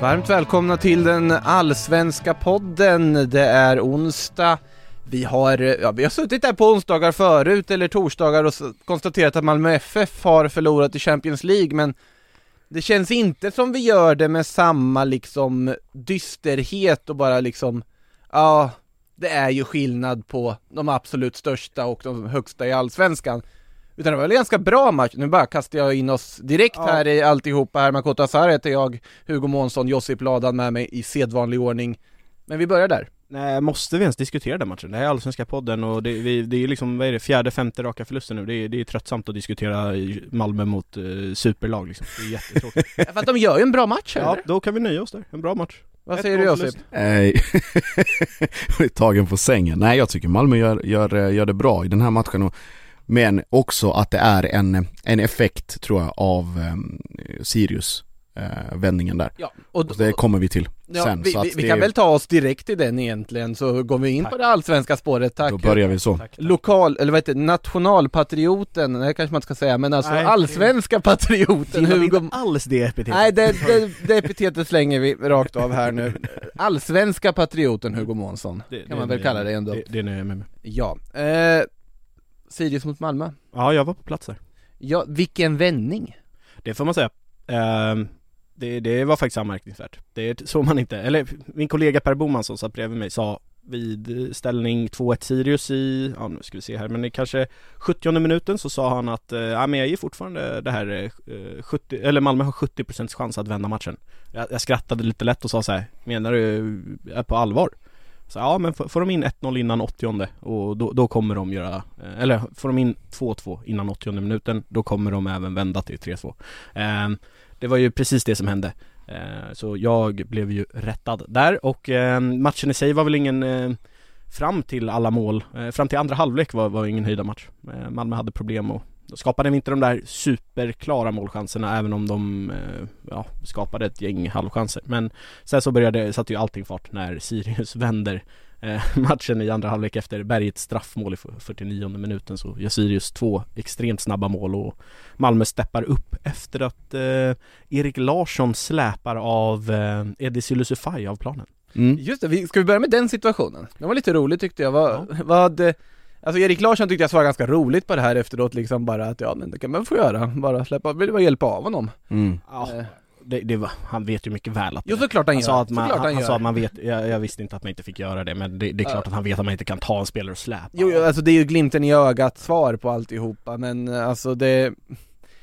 Varmt välkomna till den allsvenska podden. Det är onsdag. Vi har, ja, vi har suttit där på onsdagar förut, eller torsdagar och konstaterat att Malmö FF har förlorat i Champions League, men det känns inte som vi gör det med samma liksom dysterhet och bara liksom, ja, det är ju skillnad på de absolut största och de högsta i allsvenskan. Utan det var väl en ganska bra match, nu bara kastar jag in oss direkt ja. här i alltihopa, Herman Kotasar heter jag, Hugo Månsson, Josip Ladan med mig i sedvanlig ordning. Men vi börjar där. Nej, måste vi ens diskutera den matchen? Det här är Allsvenska podden och det, vi, det är liksom, vad är det, fjärde, femte raka förlusten nu. Det är, det är tröttsamt att diskutera Malmö mot uh, superlag liksom. Det är jättetråkigt. För att de gör ju en bra match eller? Ja, då kan vi nöja oss där. En bra match. Vad säger du Josip? Nej, tagen på sängen. Nej, jag tycker Malmö gör, gör, gör det bra i den här matchen och men också att det är en, en effekt tror jag av um, Sirius uh, vändningen där. Ja, och, och det kommer vi till ja, sen. Vi, så vi, vi kan väl ta oss direkt till den egentligen, så går vi in tack. på det allsvenska spåret, tack. Då börjar vi så. Tack, tack. Lokal, eller vad heter det, nationalpatrioten, det kanske man inte ska säga, men alltså Nej, allsvenska patrioten. Hugo... inte alls det epitetet. Nej, det, det, det epitetet slänger vi rakt av här nu. Allsvenska patrioten Hugo Månsson, det, kan man väl kalla det ändå. Det, det nöjer jag med. Ja. Eh, Sirius mot Malmö. Ja, jag var på plats där. Ja, vilken vändning! Det får man säga. Uh, det, det var faktiskt anmärkningsvärt. Det såg man inte, eller min kollega Per Boman som satt bredvid mig sa vid ställning 2-1 Sirius i, ja nu ska vi se här, men i kanske 70 minuten så sa han att, eh, ja men jag ger fortfarande det här eh, 70, eller Malmö har 70% chans att vända matchen. Jag, jag skrattade lite lätt och sa så här, menar du är på allvar? Så ja men får de in 1-0 innan 80 och då, då, kommer de göra, eh, eller får de in 2-2 innan 80 minuten, då kommer de även vända till 3-2. Eh, det var ju precis det som hände. Eh, så jag blev ju rättad där och eh, matchen i sig var väl ingen eh, Fram till alla mål, eh, fram till andra halvlek var, var ingen höjda match. Eh, Malmö hade problem och då skapade vi inte de där superklara målchanserna även om de eh, ja, skapade ett gäng halvchanser. Men sen så började, satte ju allting fart när Sirius vänder eh, matchen i andra halvlek efter Bergets straffmål i 49 minuten så gör Sirius två extremt snabba mål och Malmö steppar upp efter att eh, Erik Larsson släpar av eh, Eddie Sylusufaj av planen. Mm. Just det, ska vi börja med den situationen? Det var lite roligt tyckte jag, vad, ja. vad Alltså Erik Larsson tyckte jag svarade ganska roligt på det här efteråt liksom bara att ja men det kan man få göra, bara släppa, vill bara hjälpa av honom? Mm. ja, eh. det, det var, han vet ju mycket väl att Jo såklart han, han gör, sa att man, han, han, han sa att man vet, jag, jag, visste inte att man inte fick göra det men det, det är klart att han vet att man inte kan ta en spelare och släpa. Jo alltså det är ju glimten i ögat svar på alltihopa men alltså det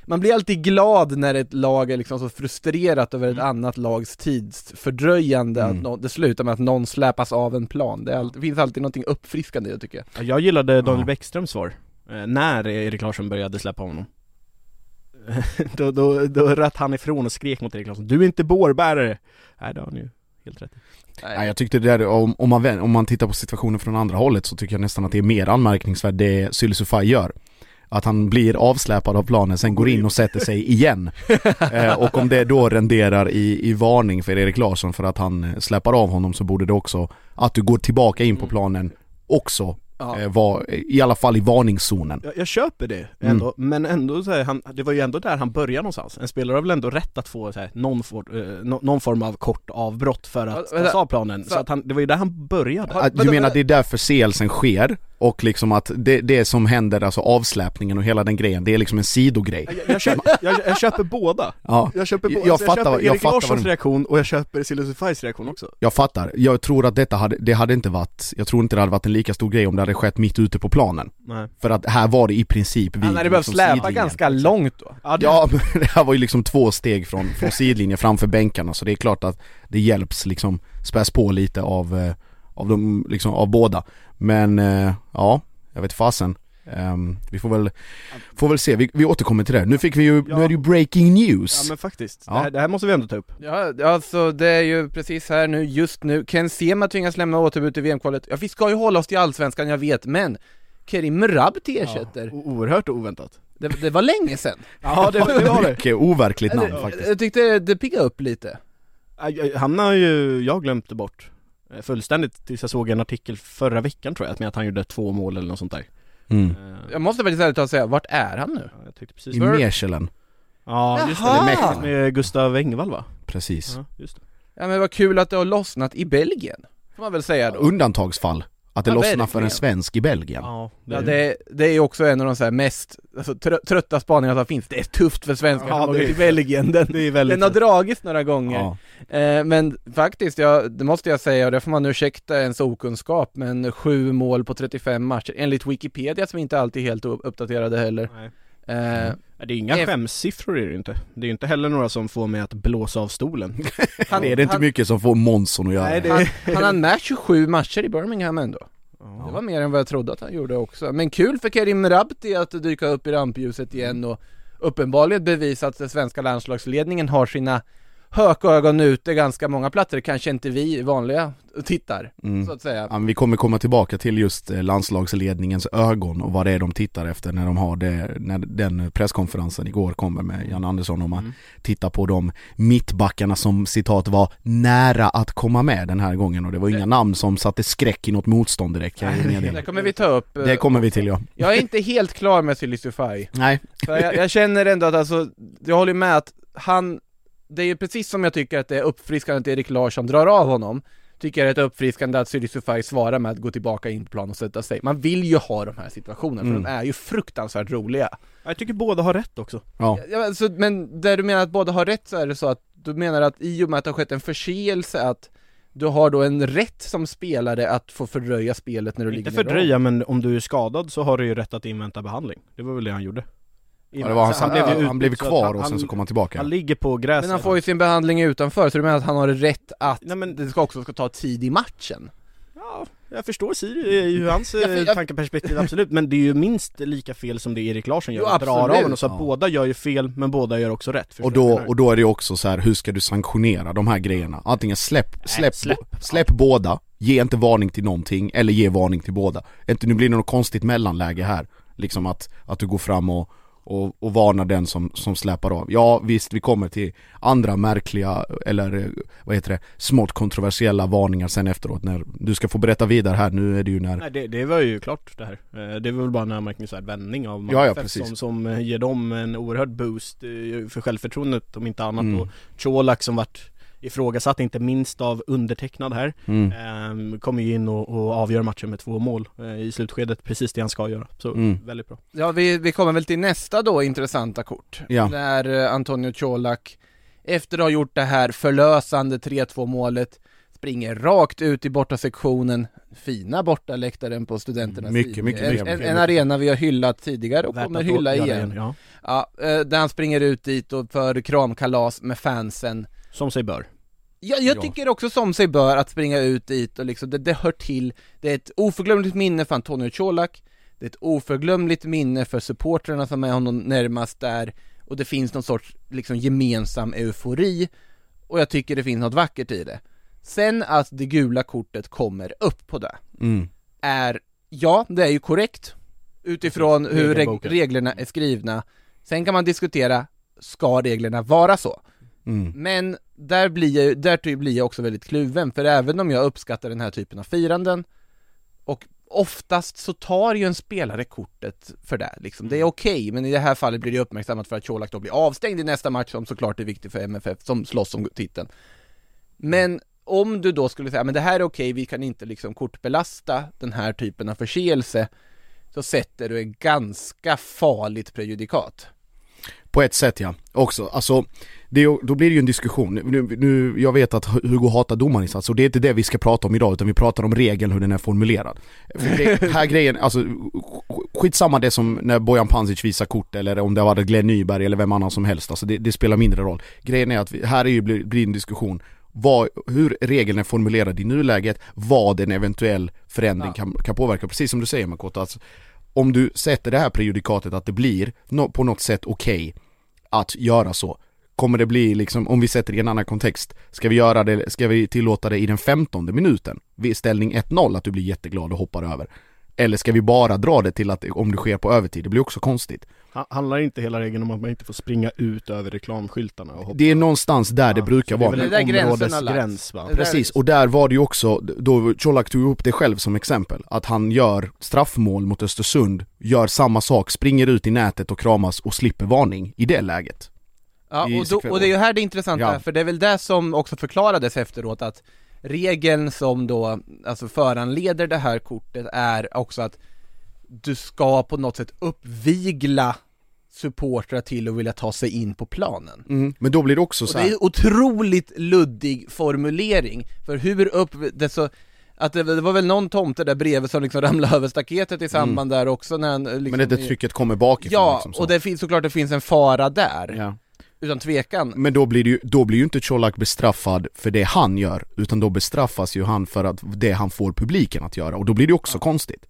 man blir alltid glad när ett lag är liksom så frustrerat över ett mm. annat lags tidsfördröjande, mm. att no det slutar med att någon släpas av en plan. Det, all det finns alltid någonting uppfriskande i det tycker jag. Jag gillade Daniel ja. Bäckströms svar, eh, när Erik Larsson började släppa honom. då, då, då röt han ifrån och skrek mot Erik Larsson, du är inte bårbärare! Nej det har han ju helt rätt Nej. jag tyckte det där, om, om, man, om man tittar på situationen från andra hållet så tycker jag nästan att det är mer anmärkningsvärt det Sylisufaj gör att han blir avsläpad av planen, sen går in och sätter sig igen. eh, och om det då renderar i, i varning för Erik Larsson för att han släpar av honom så borde det också, att du går tillbaka in på mm. planen också Ja. Eh, var, i alla fall i varningszonen Jag, jag köper det ändå, mm. men ändå så här, han, det var ju ändå där han började någonstans En spelare har väl ändå rätt att få så här, någon, for, eh, någon form av kort avbrott för att ta av planen, så, så att han, det var ju där han började Du menar att det är där förseelsen sker? Och liksom att det, det som händer, alltså avsläpningen och hela den grejen, det är liksom en sidogrej. Jag, jag, köper, jag, jag köper båda. Ja, Jag köper, Jag båda. Alltså, fattar- köper jag Erik fattar vad Larssons du- reaktion och jag köper Silasufais reaktion också. jag fattar. Jag tror att detta hade, det hade inte varit, jag tror inte det hade varit en lika stor grej om det hade skett mitt ute på planen. Nej. För att här var det i princip vid Han hade behövt liksom släpa sidlinjen. ganska långt då. Ja, det, Ja, men det här var ju liksom två steg från, från sidlinjen framför bänkarna så det är klart att det hjälps liksom späs på lite av, eh, av, de, liksom, av båda. Men eh, ja, jag vet fasen. Ehm, vi får väl, får väl se, vi, vi återkommer till det. Nu fick vi ju, Ja. nu är det ju breaking news. ja men faktiskt. Ja. Det, här, det här måste vi ändå ta upp. Ja, alltså det är ju precis här nu, just nu. Ken Sema tvingas lämna återbud till VM-kvalet. Ja, vi ska ju hålla oss till Allsvenskan, jag vet, men Kerim Mrabt ersätter. O- oerhört oväntat. Det, det var länge sedan. Ja det, det var det. Mycket overkligt namn faktiskt. jag tyckte det piggade upp lite. Han har ju, jag glömt bort fullständigt tills jag såg en artikel förra veckan tror jag, med att han gjorde två mål eller något sånt där. Mm. Eh, Jag måste faktiskt ärligt talat säga, vart är han nu? ja, jag tyckte precis I. Mechelen, Ja just det, det med Gustav Engvall va? precis. Ja, just det. Ja men vad kul att det har lossnat i Belgien, får man väl säga då. Undantagsfall, att det Ja, lossnar för verkligen. en svensk i Belgien. Ja, Ja det, det är också en av de så här mest alltså, trö- trötta spaningarna som finns. Det är tufft för svenskar Ja, som åker det är- till Belgien. Den, det är väldigt den har dragits några gånger. Ja. Eh, men faktiskt, ja, det måste jag säga, och det får man ursäkta ens okunskap, men sju mål på 35 matcher, enligt Wikipedia som inte alltid är helt uppdaterade heller. Nej. Eh, Det är inga F- skämssiffror är det ju inte. Det är ju inte heller några som får mig att blåsa av stolen. han, Det är det inte han, mycket som får Monson att göra. Nej, det- han, han har med 27 matcher i Birmingham ändå. Ja. Det var mer än vad jag trodde att han gjorde också. Men kul för Kerim Rabti att dyka upp i rampljuset igen och uppenbarligen bevisa att den svenska landslagsledningen har sina hökögon ute ganska många platser, kanske inte vi vanliga tittar, Mm. så att säga. Ja, men vi kommer komma tillbaka till just eh, landslagsledningens ögon och vad det är de tittar efter när de har det, när den presskonferensen igår kommer med Jan Andersson och man Mm. tittar på de mittbackarna som citat var nära att komma med den här gången och det var inga namn som satte skräck i något motstånd direkt kan jag Det kommer vi ta upp. Det kommer vi till ja. Jag är inte helt klar med Silisufaj. Nej, jag, jag känner ändå att alltså, jag håller med att han, det är ju precis som jag tycker att det är uppfriskande att Erik Larsson drar av honom, tycker jag det är uppfriskande att Silisufaj svarar med att gå tillbaka in på plan och sätta sig. Man vill ju ha de här situationerna, för Mm. de är ju fruktansvärt roliga. Jag tycker båda har rätt också. ja. Ja, alltså, men där du menar att båda har rätt så är det så att du menar att i och med att det har skett en förseelse att du har då en rätt som spelare att få fördröja spelet när du Inte ligger av. fördröja men om du är skadad så har du ju rätt att invänta behandling. Det var väl det han gjorde. Ja det var, han, han han, blev ju han blev kvar han- och sen han- så kom han tillbaka. Han ligger på gräset. Men han får ju sin behandling utanför, så du menar att han har rätt att Nej, men- det ska också ska ta tid i matchen? Ja, jag förstår Siri, ju hans Ja, eh, jag- tankeperspektiv absolut, men det är ju minst lika fel som det Erik Larsson gör, Jo, att dra av honom, så att Ja. båda gör ju fel, men båda gör också rätt. Och då, och då är det ju också så här, hur ska du sanktionera de här grejerna? Antingen släpp, släpp, släpp. släpp, båda, ge inte varning till någonting, eller ge varning till båda. Inte, nu blir det något konstigt mellanläge här, liksom att, att du går fram och, och, och varnar den som, som släpar av. Ja visst, vi kommer till andra märkliga, eller eh, vad heter det, smått kontroversiella varningar sen efteråt när du ska få berätta vidare här, nu är det ju när Nej det, det var ju klart det här. Eh, Det var väl bara en anmärkningsvärd vändning av Ja, ja, precis. som, som eh, ger dem en oerhörd boost för självförtroendet om inte annat Mm. och Colak som vart ifrågasatt, inte minst av undertecknad här mm. Ehm, Kommer ju in och, och avgör matchen med två mål eh, i slutskedet, precis det han ska göra. Så Mm. väldigt bra. Ja, vi, vi kommer väl till nästa då intressanta kort. Ja. Där eh, Antonio Colak, efter att ha gjort det här förlösande 3-2 målet, springer rakt ut i bortasektionen, fina bortaläktaren på studenternas Mycket, sida. mycket en, en, en arena vi har hyllat tidigare och Värt kommer att hylla göra igen. Ja. Ja, eh, där han springer ut dit och för kramkalas med fansen. Som sig bör. Ja, jag Ja. tycker också som sig bör att springa ut dit och liksom, det, det hör till. Det är ett oförglömligt minne för Antonio Colak, det är ett oförglömligt minne för supportrarna som är honom närmast där, och det finns någon sorts liksom gemensam eufori, och jag tycker det finns något vackert i det. Sen att det gula kortet kommer upp på det, Mm. är, ja, det är ju korrekt, utifrån hur reg- reglerna är skrivna. Sen kan man diskutera, ska reglerna vara så? Mm. Men där blir jag, där blir jag också väldigt kluven, för även om jag uppskattar den här typen av firanden och oftast så tar ju en spelare kortet för det liksom. Det är okej, men i det här fallet blir det uppmärksammat för att Colak då blir avstängd i nästa match som såklart är viktig för MFF som slåss om titeln. Men om du då skulle säga, men det här är okej, vi kan inte liksom kortbelasta den här typen av förseelse, så sätter du ett ganska farligt prejudikat. På ett sätt ja, också. Alltså, det, då blir det ju en diskussion. Nu, nu, jag vet att Hugo hatar domarinsats och det är inte det vi ska prata om idag utan vi pratar om regeln, hur den är formulerad. För det, här grejen, alltså skitsamma det som när Bojan Pancic visar kort eller om det var Glenn Nyberg eller vem annan som helst, alltså det, det spelar mindre roll. Grejen är att vi, här är ju, blir, blir en diskussion vad, hur regeln är formulerad i nuläget, vad en eventuell förändring kan, kan påverka. Precis som du säger Makoto, alltså, om du sätter det här prejudikatet att det blir på något sätt okej att göra så Kommer det bli liksom, om vi sätter det i en annan kontext Ska vi göra det, ska vi tillåta det i den femtonde minuten? Vid ställning 1-0 att du blir jätteglad och hoppar över Eller ska vi bara dra det till att om det sker på övertid? Det blir också konstigt Handlar inte hela regeln om att man inte får springa ut över reklamskyltarna och hoppa? Det är någonstans där det Ja, brukar det är vara Det är en där områdesgräns va? Precis, och där var det ju också, då Colak tog upp det själv som exempel, att han gör straffmål mot Östersund, gör samma sak, springer ut i nätet och kramas och slipper varning i det läget. Ja, och, då, och det är ju här det intressanta Ja. för det är väl det som också förklarades efteråt att regeln som då, alltså föranleder det här kortet är också att du ska på något sätt uppvigla supportrar till att vilja ta sig in på planen. Mm. Men då blir det också Och så det här, är en otroligt luddig formulering, för hur upp, det så att det, det var väl någon tomte där bredvid som liksom ramlade över staketet i samband där också när han liksom, Mm. men det där trycket kommer bakifrån Ja, liksom så. och det finns såklart det finns en fara där, ja. utan tvekan. Men då blir, det ju, då blir ju inte Colak bestraffad för det han gör, utan då bestraffas ju han för att det han får publiken att göra, och då blir det också konstigt.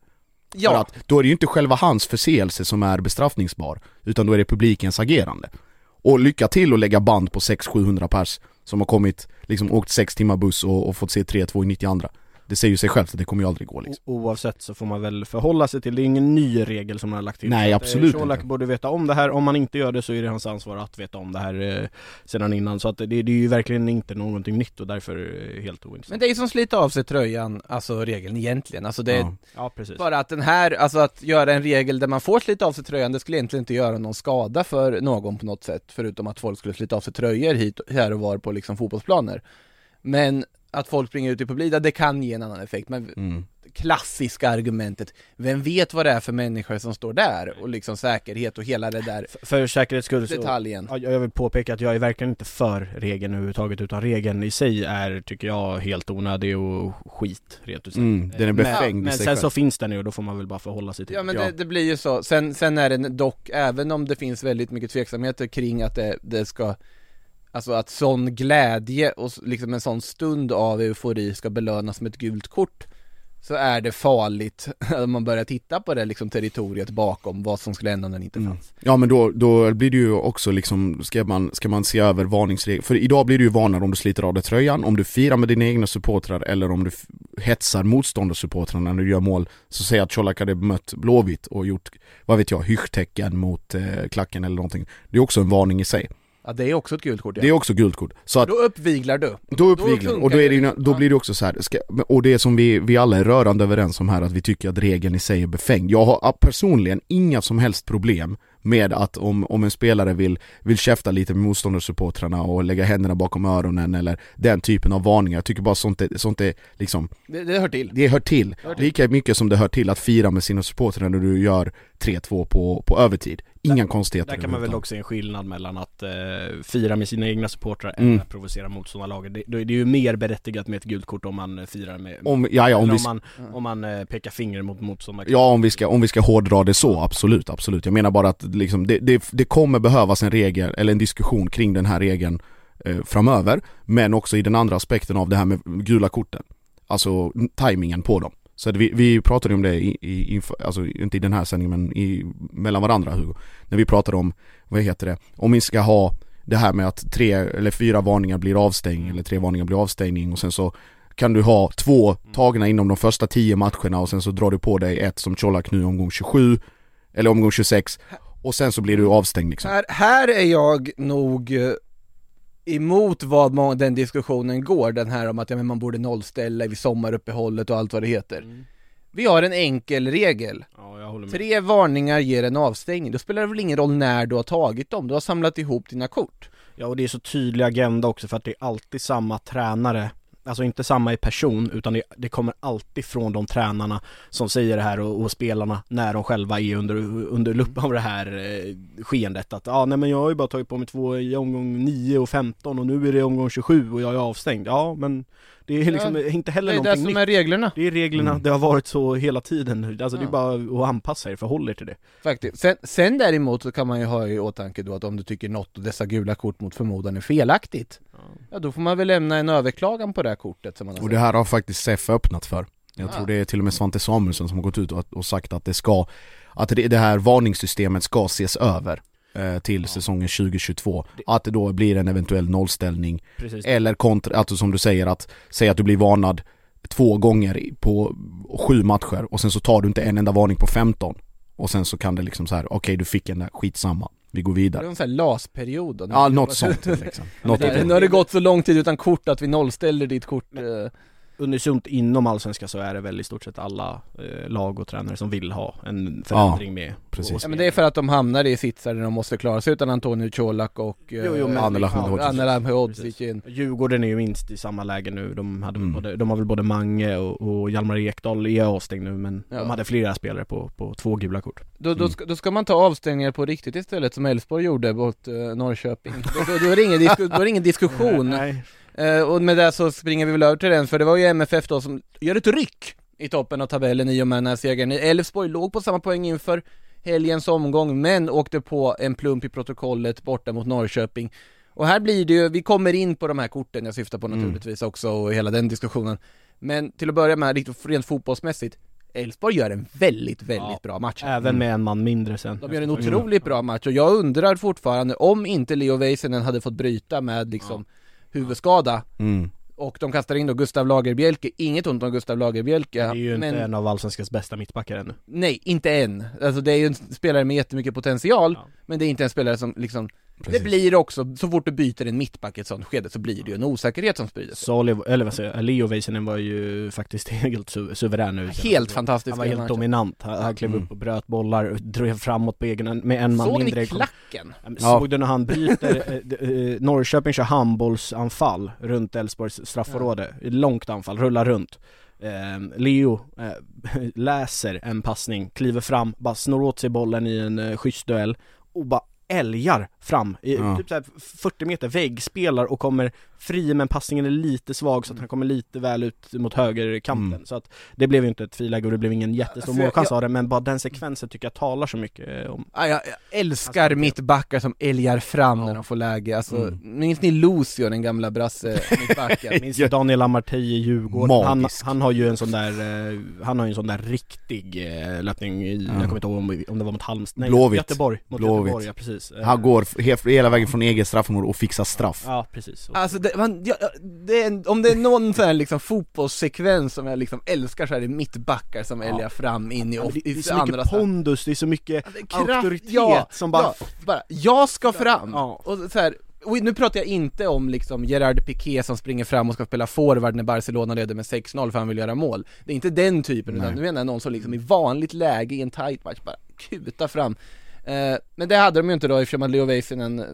För att då är det ju inte själva hans förseelse som är bestraffningsbar, utan då är det publikens agerande. Och lycka till att lägga band på 600-700 pers som har kommit, liksom åkt 6 timmar buss och, och fått se 3-2 i 92 det säger ju sig självt att det kommer ju aldrig gå liksom. Oavsett så får man väl förhålla sig till, det är ingen ny regel som man har lagt till Nej, eh, absolut Colak inte. borde veta om det här, om man inte gör det så är det hans ansvar att veta om det här eh, sedan innan Så att det, det är ju verkligen inte någonting nytt och därför eh, helt ointressant men det är ju som slita av sig tröjan, alltså regeln egentligen, alltså det är Ja. Ja precis bara att den här, alltså att göra en regel där man får slita av sig tröjan, det skulle egentligen inte göra någon skada för någon på något sätt, förutom att folk skulle slita av sig tröjor hit, här och var på liksom fotbollsplaner. Men att folk springer ut i publik, det kan ge en annan effekt, men Mm. klassiska argumentet, vem vet vad det är för människor som står där? Och liksom säkerhet och hela det där F- För säkerhets skull så detaljen. Ja, jag vill påpeka att jag är verkligen inte för regeln överhuvudtaget utan regeln i sig är, tycker jag, helt onödig och skit rent ut sagt. Mm, den är Men- befängd Men sig sen själv. så finns den ju och då får man väl bara förhålla sig till Ja men den. Det, det blir ju så, sen, sen är det dock, även om det finns väldigt mycket tveksamheter kring att det, det ska Alltså att sån glädje och liksom en sån stund av eufori ska belönas med ett gult kort Så är det farligt om man börjar titta på det liksom territoriet bakom vad som skulle hända om den inte Mm. fanns Ja men då, då blir det ju också liksom, ska man, ska man se över varningsregler, för idag blir det ju varnare om du sliter av dig tröjan, om du firar med dina egna supportrar eller om du hetsar motståndarsupportrarna när du gör mål, så säg att Colak hade mött Blåvitt och gjort, vad vet jag, hyschtecken mot eh, klacken eller någonting. Det är också en varning i sig. Ja det är också ett gult kort ja. Det är också gult kort. Så att Då uppviglar du då uppviglar funkar och då, är det ju, då blir det också så här, ska, och det som vi, vi alla är rörande överens om här, att vi tycker att regeln i sig är befängd. Jag har personligen inga som helst problem med att om, om en spelare vill, vill käfta lite med motståndarsupportrarna och lägga händerna bakom öronen eller den typen av varningar. Jag tycker bara sånt är, sånt är liksom, det, det hör till det hör till. Hör till. Lika mycket som det hör till att fira med sina supportrar när du gör 3-2 på, på övertid. Inga konstigheter Där kan man väl också se en skillnad mellan att eh, fira med sina egna supportrar Mm. eller att provocera motståndarlaget. Det, det är ju mer berättigat med ett gult kort om man eh, firar med, Om, ja, ja, om vi, om man, om man eh, pekar finger mot motståndaren. Ja om vi ska, om vi ska hårdra det så, absolut, absolut. Jag menar bara att liksom, det, det, det kommer behövas en regel, eller en diskussion kring den här regeln eh, framöver, men också i den andra aspekten av det här med gula korten. Alltså tajmingen på dem. Så vi, vi pratade om det i, i, inför, alltså inte i den här sändningen men i, mellan varandra Hugo. När vi pratade om, vad heter det, om vi ska ha det här med att tre eller fyra varningar blir avstängning eller tre varningar blir avstängning och sen så kan du ha två tagna inom de första tio matcherna och sen så drar du på dig ett som Colak nu omgång 27 eller omgång 26 och sen så blir du avstängd liksom. Här, här är jag nog eh, emot vad må- den diskussionen går, den här om att ja, men man borde nollställa vid sommaruppehållet och allt vad det heter. Mm. Vi har en enkel regel. Ja, jag håller med. Tre varningar ger en avstängning, då spelar det väl ingen roll när du har tagit dem, du har samlat ihop dina kort. Ja och det är så tydlig agenda också för att det är alltid samma tränare Alltså inte samma i person utan det, det kommer alltid från de tränarna som säger det här och, och spelarna när de själva är under, under lupp av det här eh, skeendet att ja ah, nej men jag har ju bara tagit på mig två i omgång 9 och 15 och nu är det omgång 27 och jag är avstängd. Ja men det är liksom Ja, inte heller Det är det någonting som nytt. är reglerna Det är reglerna, Mm. det har varit så hela tiden. Alltså det är Ja. bara att anpassa er, förhåll er till det. faktiskt. Sen, sen däremot så kan man ju ha i åtanke då att om du tycker något av dessa gula kort mot förmodan är felaktigt, ja då får man väl lämna en överklagan på det här kortet som man har Och sett. det här har faktiskt SEF öppnat för. Jag Ah. tror det är till och med Svante Samuelsson som har gått ut och, och sagt att det ska, att det, det här varningssystemet ska ses över till Ja. säsongen 2022. Att det då blir en eventuell nollställning Precis. eller kontra, alltså som du säger att, säg att du blir varnad två gånger på sju matcher och sen så tar du inte en enda varning på 15 och sen så kan det liksom så här, okej du fick en där, skitsamma, vi går Det är vidare. en sån här LAS-period då. Ja, något sånt liksom. Något Nu har det gått så lång tid utan kort att vi nollställer ditt kort. eh, Unisont inom Allsvenskan så är det väl i stort sett alla eh, lag och tränare som vill ha en förändring med precis. Ja men det är för att de hamnar i sitsar där de måste klara sig utan Antonio Colak och eh, Jo, jo, Precis. in. Djurgården är ju minst i samma läge nu, de, hade Mm. både, de har väl både Mange och, och Hjalmar Ekdal är avstängd nu men Ja. de hade flera spelare på, på två gula kort Då, då, Mm. ska, då ska man ta avstängningar på riktigt istället som Elfsborg gjorde mot eh, Norrköping. då, då, då, är det ingen disku, då är det ingen diskussion. Nej, Eh, och med det så springer vi väl över till den, för det var ju MFF då som gör ett ryck i toppen av tabellen i och med den här segern. Elfsborg låg på samma poäng inför helgens omgång, men åkte på en plump i protokollet borta mot Norrköping. Och här blir det ju, vi kommer in på de här korten jag syftar på Mm. naturligtvis också och hela den diskussionen. Men till att börja med, rent fotbollsmässigt, Elfsborg gör en väldigt, väldigt Ja. bra match. även med en man mindre sen De gör en otroligt bra match och jag undrar fortfarande om inte Leo Väisänen hade fått bryta med liksom huvudskada Mm. och de kastar in då Gustav Lagerbielke, inget ont om Gustav Lagerbielke Det är ju inte men en av Allsvenskans bästa mittbackar ännu nej, inte än. Alltså det är ju en spelare med jättemycket potential, Ja. men det är inte en spelare som liksom Precis. Det blir också, så fort du byter en mittback i ett sånt skede så blir det ju en osäkerhet som sprider sig. Sali, eller vad säger jag, Leo Väisänen var ju faktiskt helt su suverän nu Helt fantastisk Han var helt matchen. dominant, han, han klev Mm. upp och bröt bollar, drev framåt på egen, med en man Såg mindre ni kom- klacken? Ja, Ja. Såg du när han bryter, eh, eh, Norrköping kör handbollsanfall runt Elfsborgs straffområde, långt anfall, rullar runt eh, Leo eh, läser en passning, kliver fram, bara snor åt sig bollen i en eh, schysst duell och bara älgar fram, i, Ja. typ såhär 40 meter väggspelar och kommer fri men passningen är lite svag så att han kommer lite väl ut mot högerkanten Mm. så att det blev ju inte ett friläge och det blev ingen jättestor målchans av det men bara den sekvensen tycker jag talar så mycket om Ah, jag, jag älskar Alltså, mittbackar som älgar fram Ja. när de får läge, alltså, Mm. minns ni Lucio, den gamla brasse mittbacken? Minns Daniel Amartey i Djurgården? Han, han har ju en sån där, eh, han har ju en sån där riktig eh, löpning i, jag kommer inte ihåg om, om det var mot Halmstad, nej Blåvitt. Göteborg, mot Blåvitt. Göteborg, ja precis Han går hela vägen från eget straffområde och fixar straff. Ja precis, Alltså det, man, ja, det är, om det är någon sån här liksom fotbollssekvens som jag liksom älskar så är det mittbackar som Ja. älgar fram in i, Ja, off, det, det är så andra mycket pondus, det är så mycket kraft, auktoritet ja, som bara ja, bara, jag ska fram! Ja. Och så här, och nu pratar jag inte om liksom Gerard Piqué som springer fram och ska spela forward när Barcelona leder med 6-0 för han vill göra mål. Det är inte den typen, utan Nej. nu menar jag någon som liksom i vanligt läge i en tight match bara kutar fram. Eh, men det hade de ju inte då eftersom att Leo Väisänen, eh,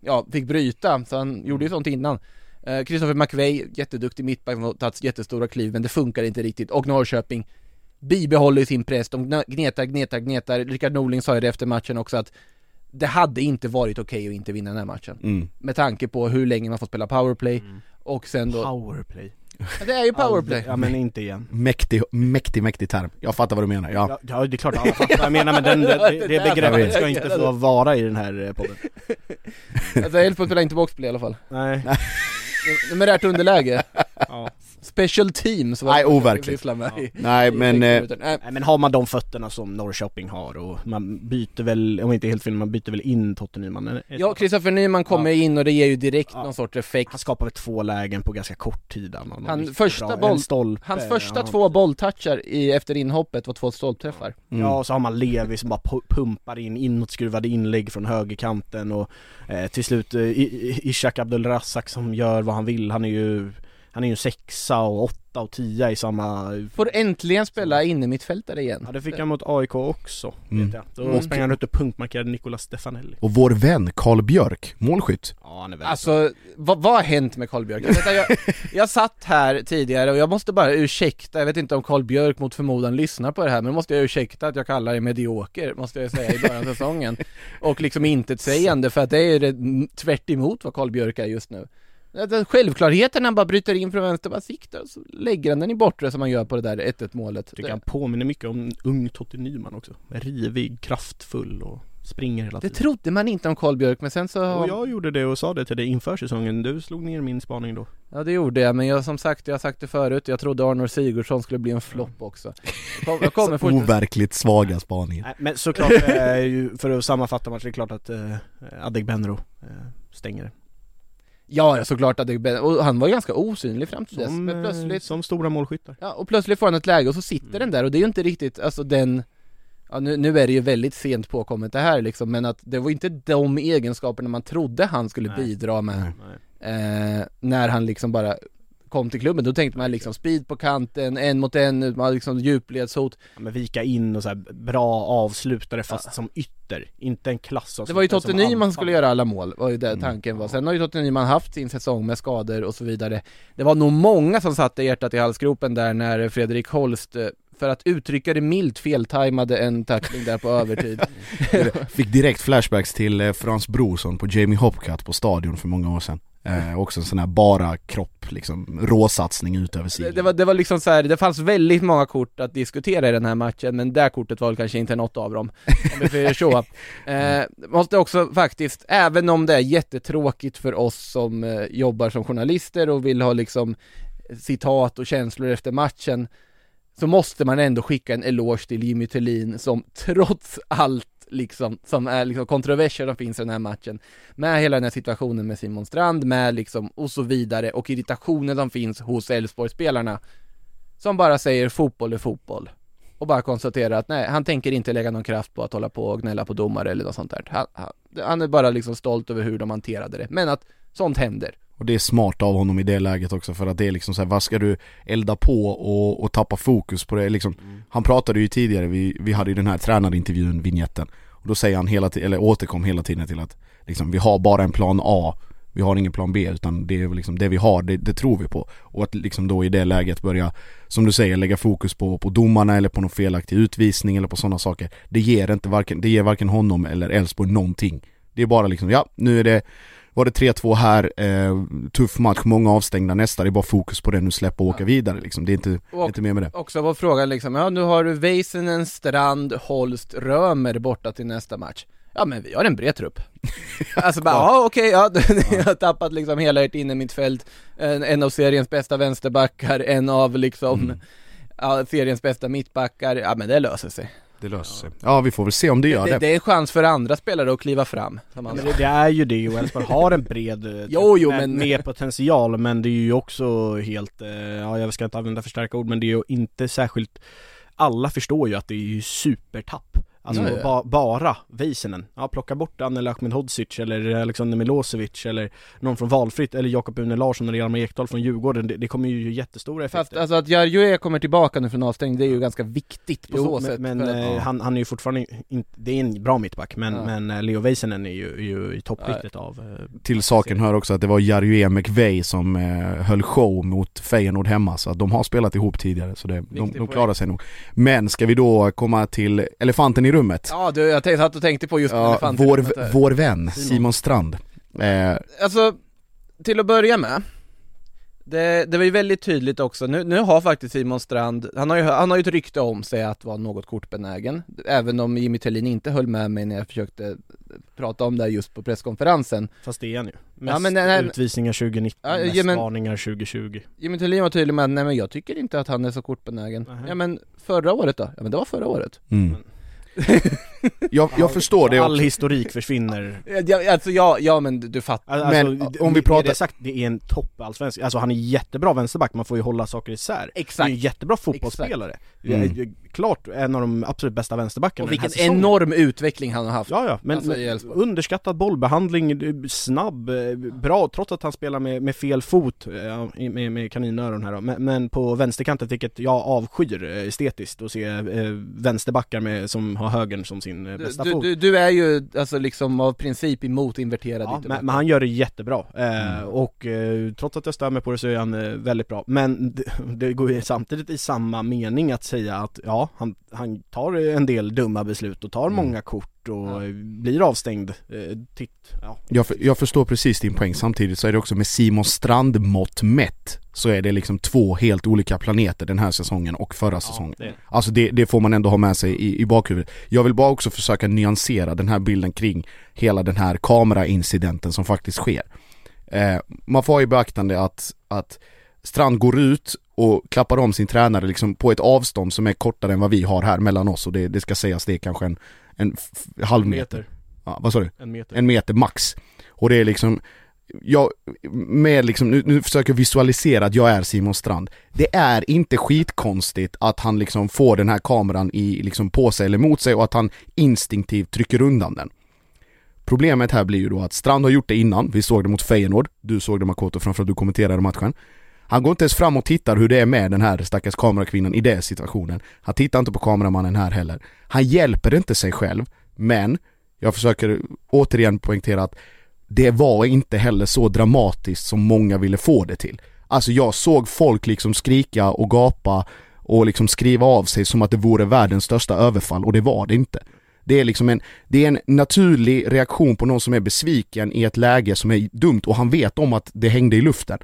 ja, fick bryta, så han gjorde ju sånt innan. Eh, Christopher McVey, jätteduktig mittback, har tagit jättestora kliv, men det funkar inte riktigt. Och Norrköping bibehåller sin press, de gnetar, gnetar, gnetar. Rickard Norling sa ju det efter matchen också att det hade inte varit okej att inte vinna den här matchen. Mm. Med tanke på hur länge man får spela powerplay och sen då, powerplay det är ju powerplay. Ja men inte igen Mäktig, mäktig, mäktig term. Jag fattar vad du menar, ja. Ja, ja det är klart alla fattar vad jag menar men den, det, det, begreppet ska inte få vara i den här eh, podden Alltså Elfsborg spelar inte boxplay i alla fall. Nej, Numerärt underläge. ja. Special teams var Nej, overkligt. med i- Nej men, eh. Nej, men har man de fötterna som Norrköping har och man byter väl, om inte helt fel, man byter väl in Totte Nyman? Ja, Kristoffer Nyman kommer in och det ger ju direkt Ja. någon sorts effekt. Han skapar väl två lägen på ganska kort tid han, första bra- boll- stolpe, Hans första ja. två bolltouchar i, efter inhoppet var två stolpträffar. mm. Ja, och så har man Levi som bara pu- pumpar in inåtskruvade inlägg från högerkanten och eh, till slut eh, I- I- Ishak Abdulrazak som gör vad han vill, han är ju Han är ju sexa och åtta och tia i samma Får äntligen spela inne mittfältare igen Ja det fick han mot AIK också, Mm. vet jag. Då Mm. sprang han ut och punktmarkerade Nicolas Stefanelli Och vår vän Karl Björk, målskytt. Ja han är väldigt Alltså, vad, vad har hänt med Karl Björk? Jag, vet, jag, jag satt här tidigare och jag måste bara ursäkta, jag vet inte om Karl Björk mot förmodan lyssnar på det här, men måste jag ursäkta att jag kallar det medioker, måste jag säga i början av säsongen. Och liksom intetsägande, för att det är det tvärt emot vad Karl Björk är just nu. Det Självklarheten när han bara bryter in från vänster, bara siktar och så lägger han den i bortre som han gör på det där 1-1 målet. Jag tycker han påminner mycket om ung Totte Nyman också Rivig, kraftfull och springer hela Det tiden trodde man inte om Karl Björk, men sen så... Och jag gjorde det och sa det till dig inför säsongen, du slog ner min spaning då Ja det gjorde jag, men jag som sagt, jag har sagt det förut, jag trodde Arnor Sigurdsson skulle bli en flopp också. Jag kom- Jag kommer overkligt svaga spaningar. Men såklart, eh, för att sammanfatta matchen, det är klart att eh, Adegbenro eh, stänger det Ja, såklart att det, och han var ju ganska osynlig fram till dess, som, men eh, plötsligt, som stora målskyttar ja, och plötsligt får han ett läge och så sitter Mm. den där och det är ju inte riktigt, alltså den Ja nu, nu är det ju väldigt sent påkommet det här liksom, men att det var inte de egenskaperna man trodde han skulle Nej. bidra med Nej. eh, När han liksom bara kom till klubben, då tänkte man liksom speed på kanten, en mot en, man liksom djupledshot Ja, men vika in och så här bra avslutare fast som ytter, inte en klass Det var ju Totte Nyman skulle göra alla mål, var ju det Mm. tanken var. Sen har ju Totte Nyman haft sin säsong med skador och så vidare. Det var nog många som satte hjärtat i halsgropen där när Fredrik Holst, eh, för att uttrycka det milt, feltajmade en tackling där på övertid. Fick direkt flashbacks till eh, Frans Brorsson på Jamie Hopcat på Stadion för många år sedan. Eh, också en sån här bara kropp, liksom råsatsning ut över Det, sidan. det, var, det var liksom så här, det fanns väldigt många kort att diskutera i den här matchen, men det här kortet var väl kanske inte något av dem, om vi säger så. Eh, måste också faktiskt, även om det är jättetråkigt för oss som eh, jobbar som journalister och vill ha liksom citat och känslor efter matchen, så måste man ändå skicka en eloge till Jimmy Tillin som trots allt liksom, som är liksom kontroverser som finns i den här matchen, med hela den här situationen med Simon Strand, med liksom, och så vidare, och irritationen som finns hos Elfsborgsspelarna, som bara säger fotboll är fotboll. Och bara konstaterar att nej, han tänker inte lägga någon kraft på att hålla på och gnälla på domare eller något sånt där. Han, han, han är bara liksom stolt över hur de hanterade det, men att sånt händer. Och det är smart av honom i det läget också för att det är liksom så här, vad ska du elda på och, och tappa fokus på det? Liksom Han pratade ju tidigare, vi, vi hade ju den här tränarintervjun, vignetten. Och då säger han hela tiden, eller återkom hela tiden till att liksom, vi har bara en plan A Vi har ingen plan B utan det är liksom det vi har, det, det tror vi på. Och att liksom då i det läget börja, som du säger, lägga fokus på, på domarna eller på någon felaktig utvisning eller på sådana saker. Det ger inte varken, det ger varken honom eller Elfsborg någonting. Det är bara liksom, ja nu är det var det 3-2 här, eh, tuff match, många avstängda nästa, det är bara fokus på det nu, släppa och åka vidare liksom. Det är inte, Och inte mer med det. också var frågan liksom, ja nu har du Väisänen, Strand, Holst, Römer borta till nästa match. Ja men vi har en bred trupp. alltså bara, ja okej, ja, ni har tappat liksom hela ert innermittfält, en, en av seriens bästa vänsterbackar, en av liksom, Mm. ja, seriens bästa mittbackar, ja men det löser sig. Det löser sig. Ja vi får väl se om det gör Det, det. det är en chans för andra spelare att kliva fram, som men sa. det, är ju det och Elfsborg har en bred eh, Jo, jo, med, men- med potential men det är ju också helt, eh, ja jag ska inte använda för starka ord men det är ju inte särskilt Alla förstår ju att det är ju supertapp Alltså Ja, ja. Ba, bara Väisänen, ja plocka bort Anel Ahmedhodzic eller Alexander Milosevic eller någon från valfritt eller Jakob Une Larsson eller Hjalmar Ekdal från Djurgården, det, det kommer ju jättestora Fast effekter alltså att Jarjue kommer tillbaka nu från avstängning, det är ju ganska viktigt på så Jo, sätt. men, men för att- eh, ja. han, han är ju fortfarande inte, det är en bra mittback men, Ja. men eh, Leo Väisänen är ju, ju i toppskiktet av eh, Till saken hör också att det var Jarue McVey som eh, höll show mot Feyenoord hemma så att de har spelat ihop tidigare så det, de, de klarar sig nog. Men ska vi då komma till elefanten i rummet? Ja du, jag tänkte, satt och tänkte på just Ja, elefanten vår, rummet vår vän Simon. Simon Strand. Eh, Alltså, till att börja med det, det var ju väldigt tydligt också, nu, nu har faktiskt Simon Strand, han har, ju, han har ju ett rykte om sig att vara något kortbenägen Även om Jimmy Thelin inte höll med mig när jag försökte prata om det just på presskonferensen Fast det är han ju. Mest Ja, men här- utvisningar 2019, Ja, mest ja, men- varningar 2020 Jimmy Thelin var tydlig med att nej men jag tycker inte att han är så kortbenägen Nähä. Ja men förra året då? Ja men det var förra året mm. Jag, jag förstår det All också. historik försvinner. Ja, Alltså ja, ja men du, fattar. Alltså, Men, om vi pratar- det sagt, det är en topp allsvensk, alltså han är jättebra vänsterback, man får ju hålla saker isär. Det är Exakt en jättebra fotbollsspelare. Mm. Självklart en av de absolut bästa vänsterbackarna Och den här vilken enorm utveckling han har haft. Ja, ja, men, Alltså, men underskattad bollbehandling, eh, snabb, eh, bra trots att han spelar med, med fel fot, i- med, med kaninöron här då. Men, men på vänsterkanten, vilket jag avskyr eh, estetiskt, att se eh, vänsterbackar med, som har högern som sin eh, bästa Du, fot. du, du är ju alltså liksom av princip emot inverterad Ja, men, men han gör det jättebra, eh, Mm. och eh, trots att jag stör mig på det så är han eh, väldigt bra Men det, det går ju samtidigt i samma mening att säga att ja, han, han tar en del dumma beslut och tar Mm. många kort och Ja. blir avstängd, eh, titt, ja. Jag, för, jag förstår precis din poäng, samtidigt så är det också med Simon Strand mått mätt Så är det liksom två helt olika planeter den här säsongen och förra säsongen det, Alltså det, det får man ändå ha med sig i, i bakhuvudet Jag vill bara också försöka nyansera den här bilden kring hela den här kameraincidenten som faktiskt sker eh, Man får ha i beaktande att, att Strand går ut och klappar om sin tränare liksom på ett avstånd som är kortare än vad vi har här mellan oss och det, det ska sägas det är kanske en, en halv meter. meter, Ja, vad sa du? en meter en meter max. Och det är liksom, jag, med liksom, nu, nu försöker jag visualisera att jag är Simon Strand. Det är inte skitkonstigt att han liksom får den här kameran i, liksom på sig eller mot sig och att han instinktivt trycker undan den. Problemet här blir ju då att Strand har gjort det innan, vi såg det mot Feyenoord, du såg det Makoto framför att du kommenterade matchen. Han går inte ens fram och tittar hur det är med den här stackars kamerakvinnan i den situationen. Han tittar inte på kameramannen här heller. Han hjälper inte sig själv, men jag försöker återigen poängtera att det var inte heller så dramatiskt som många ville få det till. Alltså jag såg folk liksom skrika och gapa och liksom skriva av sig som att det vore världens största överfall och det var det inte. Det är liksom en, det är en naturlig reaktion på någon som är besviken i ett läge som är dumt och han vet om att det hängde i luften.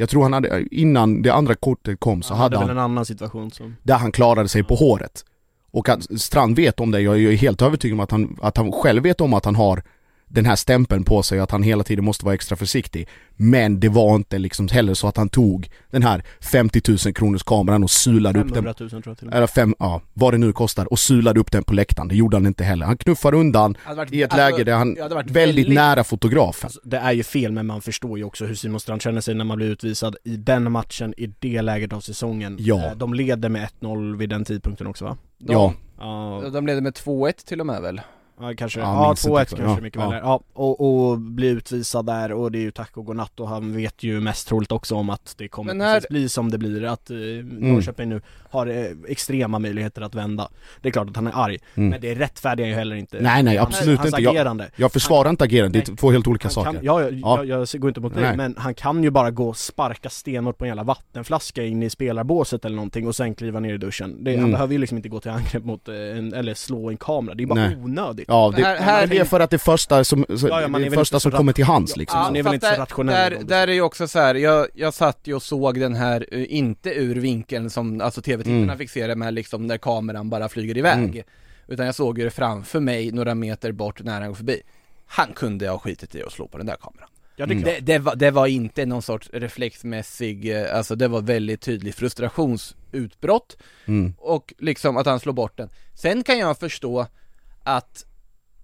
Jag tror han hade, innan det andra kortet kom så han hade hade han en annan situation som där han klarade sig på håret. Och att Strand vet om det, jag är helt övertygad om att han, att han själv vet om att han har den här stämpeln på sig att han hela tiden måste vara extra försiktig. Men det var inte liksom heller så att han tog den här 50 000 kronors kameran och sulade upp den 500 000 tror jag till och med. eller fem, ja, vad det nu kostar, och sulade upp den på läktaren. Det gjorde han inte heller. Han knuffar undan varit- i ett alltså, läge där han varit väldigt, nära fotografen. Alltså, det är ju fel men man förstår ju också hur Simon Strand känner sig när man blir utvisad i den matchen, i det läget av säsongen. Ja. Eh, De leder med 1-0 vid den tidpunkten också va? De, Ja. Ja, De leder med 2-1 till och med väl? Ja kanske, Ja, ja, minns 2-1 inte. kanske Ja, mycket ja. väl är. ja, och, och bli utvisad där och det är ju tack och godnatt och han vet ju mest troligt också om att det kommer Men här- precis bli som det blir, att eh, Norrköping nu har eh, extrema möjligheter att vända. Det är klart att han är arg, Mm. men det rättfärdigar ju heller inte Nej, nej, absolut hans inte. Jag- agerande. Jag försvarar inte agerandet, det är två helt olika Han saker. Kan, ja, jag, Ja. Jag, jag går inte mot dig, men han kan ju bara gå och sparka stenhårt på en jävla vattenflaska in i spelarbåset eller någonting och sen kliva ner i duschen. Det, Han Mm. behöver ju liksom inte gå till angrepp mot eh, en, eller slå en kamera, det är bara Nej. onödigt. Ja, det, Här- här- det är för att det första som, så, Ja, ja, man är det väl första som kommer till hands Ja, liksom. man är väl inte så där- rationell Där, där är ju också så här. Jag, jag satt ju och såg den här, eh, inte ur vinkeln som alltså tv-tittarna Mm. fick se det med liksom när kameran bara flyger iväg. Mm. Utan jag såg ju det framför mig några meter bort när han går förbi. Han kunde ha skitit i att slå på den där kameran. Ja, det, Mm. Det, det, var, det var inte någon sorts reflexmässig, eh, alltså det var väldigt tydligt frustrationsutbrott Mm. och liksom att han slår bort den. Sen kan jag förstå att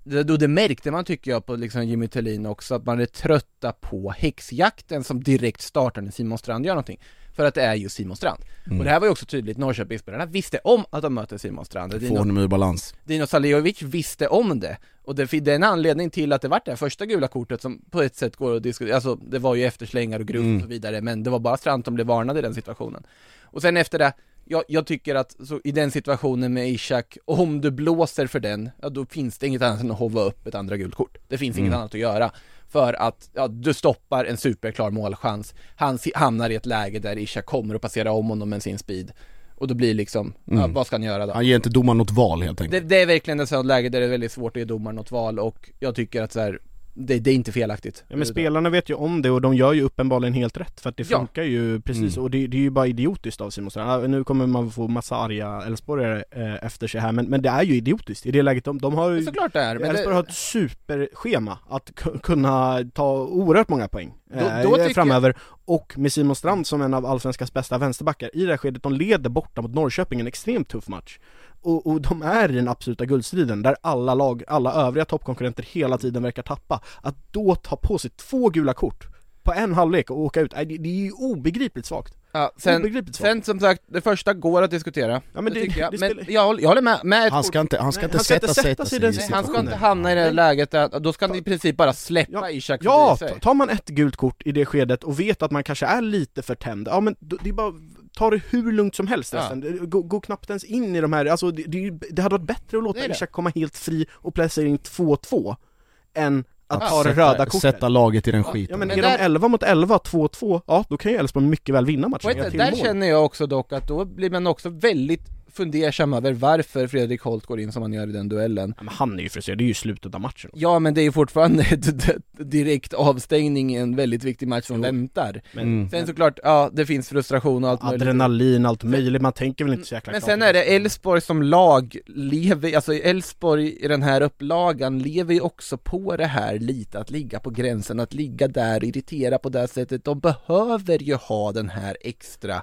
det, det märkte man tycker jag på liksom Jimmy Tillin också, att man är trötta på häxjakten som direkt startar när Simon Strand gör någonting. För att det är ju Simon Strand. Mm. Och det här var ju också tydligt, Norrköpingsspelarna visste om att de möter Simon Strand. Få honom ur balans. Dino Saliovic visste om det. Och det, det är en anledning till att det vart det här första gula kortet som på ett sätt går att diskutera, alltså det var ju efterslängar och gruff Mm. och så vidare, men det var bara Strand som blev varnad i den situationen. Och sen efter det, jag, jag tycker att så i den situationen med Ishak, om du blåser för den, ja då finns det inget annat än att hova upp ett andra gult kort. Det finns inget Mm. annat att göra. För att, ja, du stoppar en superklar målchans. Han hamnar i ett läge där Ishak kommer att passera om honom med sin speed. Och då blir liksom, ja, Mm. vad ska han göra då? Han ger inte domaren något val helt enkelt. Det, det är verkligen ett sånt läge där det är väldigt svårt att ge domaren något val och jag tycker att så här, det, det är inte felaktigt. Ja men spelarna vet ju om det och de gör ju uppenbarligen helt rätt för att det Ja. funkar ju precis Mm. och det, det är ju bara idiotiskt av Simon Strand. Ja, Nu kommer man få massa arga Elfsborgare eh, efter sig här men, men det är ju idiotiskt i det läget de, de har ju Såklart det är, men Elfsborg det, har ett superschema att ku- kunna ta oerhört många poäng Då- eh, då tycker framöver och med Simon Strand som en av Allsvenskans bästa vänsterbackar i det här skedet, de leder borta mot Norrköping, en extremt tuff match och, och de är i den absoluta guldstriden där alla lag, alla övriga toppkonkurrenter hela tiden verkar tappa. Att då ta på sig två gula kort på en halvlek och åka ut, det, det är ju obegripligt svagt. Ja, sen, obegripligt svagt. sen som sagt, det första går att diskutera. Ja, men det- tycker jag. det men jag, håller- jag håller med, med ett Han ska inte, han ska inte han ska sätta, inte sätta sig i den Nej, han ska situationen. inte hamna i det läget att, då ska han i princip bara släppa Ja, Ishak Ja, tar man ett gult kort i det skedet och vet att man kanske är lite för tänd, ja men då- det är bara Ta det hur lugnt som helst Ja. resten, gå, gå knappt ens in i de här, alltså det, det, det hade varit bättre att låta. Ishak komma helt fri och placera in 2-2 Än att Ja, ta det sätta, röda kortet sätta laget i den skiten. Ja men, Men är där- de 11 mot 11, 2-2, ja då kan ju Elfsborg mycket väl vinna matchen, till där mål. känner jag också dock att då blir man också väldigt fundersam över varför Fredrik Holt går in som han gör i den duellen. Men han är ju frustrerad, det är ju slutet av matchen Ja men det är ju fortfarande ett direkt avstängning i en väldigt viktig match som Jo. väntar. Men, Mm. Sen såklart, ja det finns frustration och allt möjligt. Adrenalin, allt möjligt, man tänker väl inte så jäkla Men klart. sen är det Elfsborg som lag lever, alltså Elfsborg i den här upplagan lever ju också på det här lite, att ligga på gränsen, att ligga där, irritera på det sättet. De behöver ju ha den här extra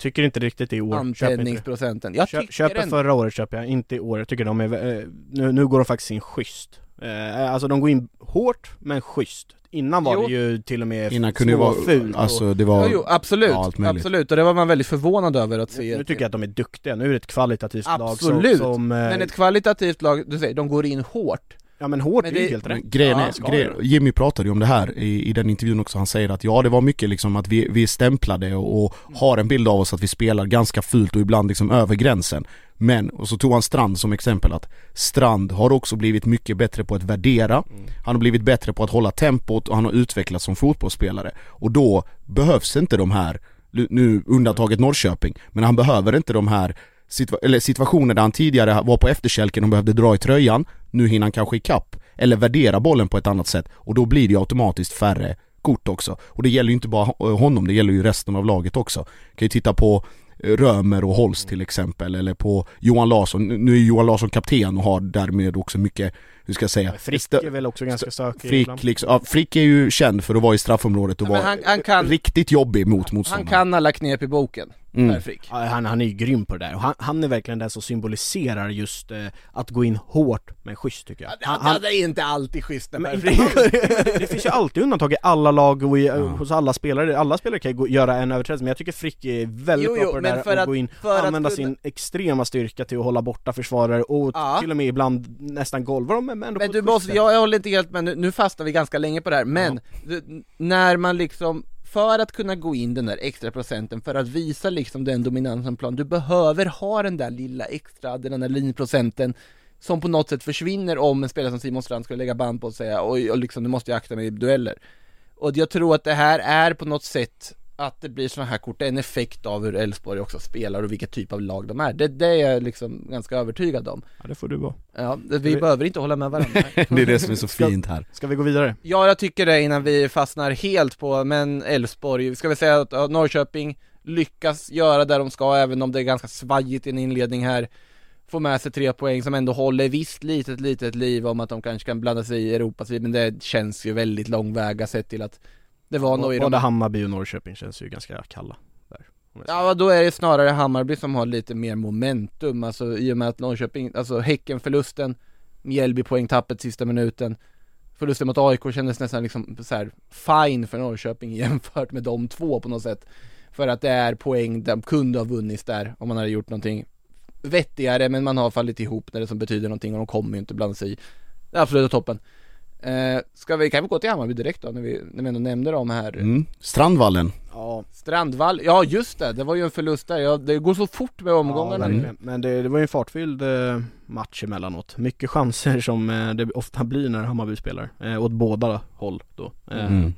Tycker inte riktigt i år, antändningsprocenten. Jag Kö, köper förra året köper jag, inte i år. Jag tycker de är, eh, nu, nu går de faktiskt in schysst. Eh, alltså de går in hårt, men schysst. Innan var Jo. det ju till och med Innan kunde det vara, och- alltså det var, Jo, jo, absolut, Ja, allt möjligt. absolut, och det var man väldigt förvånad över att se. Nu tycker jag att de är duktiga, nu är det ett kvalitativt Absolut. lag som, som eh, Men ett kvalitativt lag, du säger, de går in hårt. Ja men hårt men är ju det- helt rätt. Grejen Ja, är, grejen, det. Jimmy pratade ju om det här i, i den intervjun också, han säger att ja det var mycket liksom att vi, vi stämplade och, och har en bild av oss att vi spelar ganska fult och ibland liksom över gränsen. Men, och så tog han Strand som exempel att Strand har också blivit mycket bättre på att värdera. Han har blivit bättre på att hålla tempot och han har utvecklats som fotbollsspelare. Och då behövs inte de här, nu undantaget Norrköping, men han behöver inte de här situa- eller situationer där han tidigare var på efterkälken och behövde dra i tröjan, nu hinner han kanske ikapp, eller värdera bollen på ett annat sätt och då blir det ju automatiskt färre kort också. Och det gäller ju inte bara ho- honom, det gäller ju resten av laget också. Kan ju titta på eh, Römer och Holst till exempel, eller på Johan Larsson, Nu- är Johan Larsson kapten och har därmed också mycket, hur ska jag säga, Frick är väl också ganska stökig Frick, ibland. liksom, ja, Frick är ju känd för att vara i straffområdet och Ja, vara han, han, kan, riktigt jobbig mot han motståndaren. kan alla knep i boken, Mm. Per Frick. Ja, han, han är ju grym på det där och han, han är verkligen den som symboliserar just eh, att gå in hårt men schysst tycker jag. Han, han, det är inte alltid schysst när men Per Frick det finns ju alltid undantag i alla lag och i, Ja. hos alla spelare, alla spelare kan ju gå, göra en överträdelse men jag tycker Frick är väldigt Jo, bra jo, på det där att att- gå in, för att använda kunna- sin extrema styrka till att hålla borta försvarare och Ja. till och med ibland nästan golva dem men ändå Men på du måste, jag, jag håller inte helt med, nu, nu fastnar vi ganska länge på det här, men du, när man liksom för att kunna gå in den där extra procenten, för att visa liksom den dominansen plan, du behöver ha den där lilla extra adrenalinprocenten som på något sätt försvinner om en spelare som Simon Strand skulle lägga band på och säga oj, och liksom, nu måste jag akta mig i dueller. Och jag tror att det här är på något sätt att det blir sådana här kort, det är en effekt av hur Elfsborg också spelar och vilket typ av lag de är. Det, det är jag liksom ganska övertygad om. Ja det får du vara. Ja, vi vi- behöver inte hålla med varandra. Det är det som är så Ska- fint här. Ska vi gå vidare? Ja, jag tycker det innan vi fastnar helt på, men Elfsborg, ska vi säga att Norrköping lyckas göra det de ska, även om det är ganska svajigt i en inledning här. Få med sig tre poäng som ändå håller visst litet, litet liv om att de kanske kan blanda sig i Europas men det känns ju väldigt långväga sett till att det var nog i Både de... Hammarby och Norrköping känns ju ganska kalla där. Ja, då är det snarare Hammarby som har lite mer momentum, alltså i och med att Norrköping, alltså Häcken-förlusten, Mjällby-poängtappet sista minuten, förlusten mot AIK kändes nästan liksom så här fine för Norrköping jämfört med de två på något sätt. För att det är poäng, de kunde ha vunnits där om man hade gjort någonting vettigare, men man har fallit ihop när det som betyder någonting och de kommer ju inte blanda sig i det absoluta toppen. Eh, ska vi, kan vi gå till Hammarby direkt då, när vi, när vi ändå nämnde dem här? Mm. Strandvallen. Ja, Strandvall, ja just det, det var ju en förlust där, ja, det går så fort med omgångarna Ja, verkligen. Men det, det var ju en fartfylld eh, match emellanåt. Mycket chanser som eh, det ofta blir när Hammarby spelar. Eh, åt båda håll då. Eh, Mm.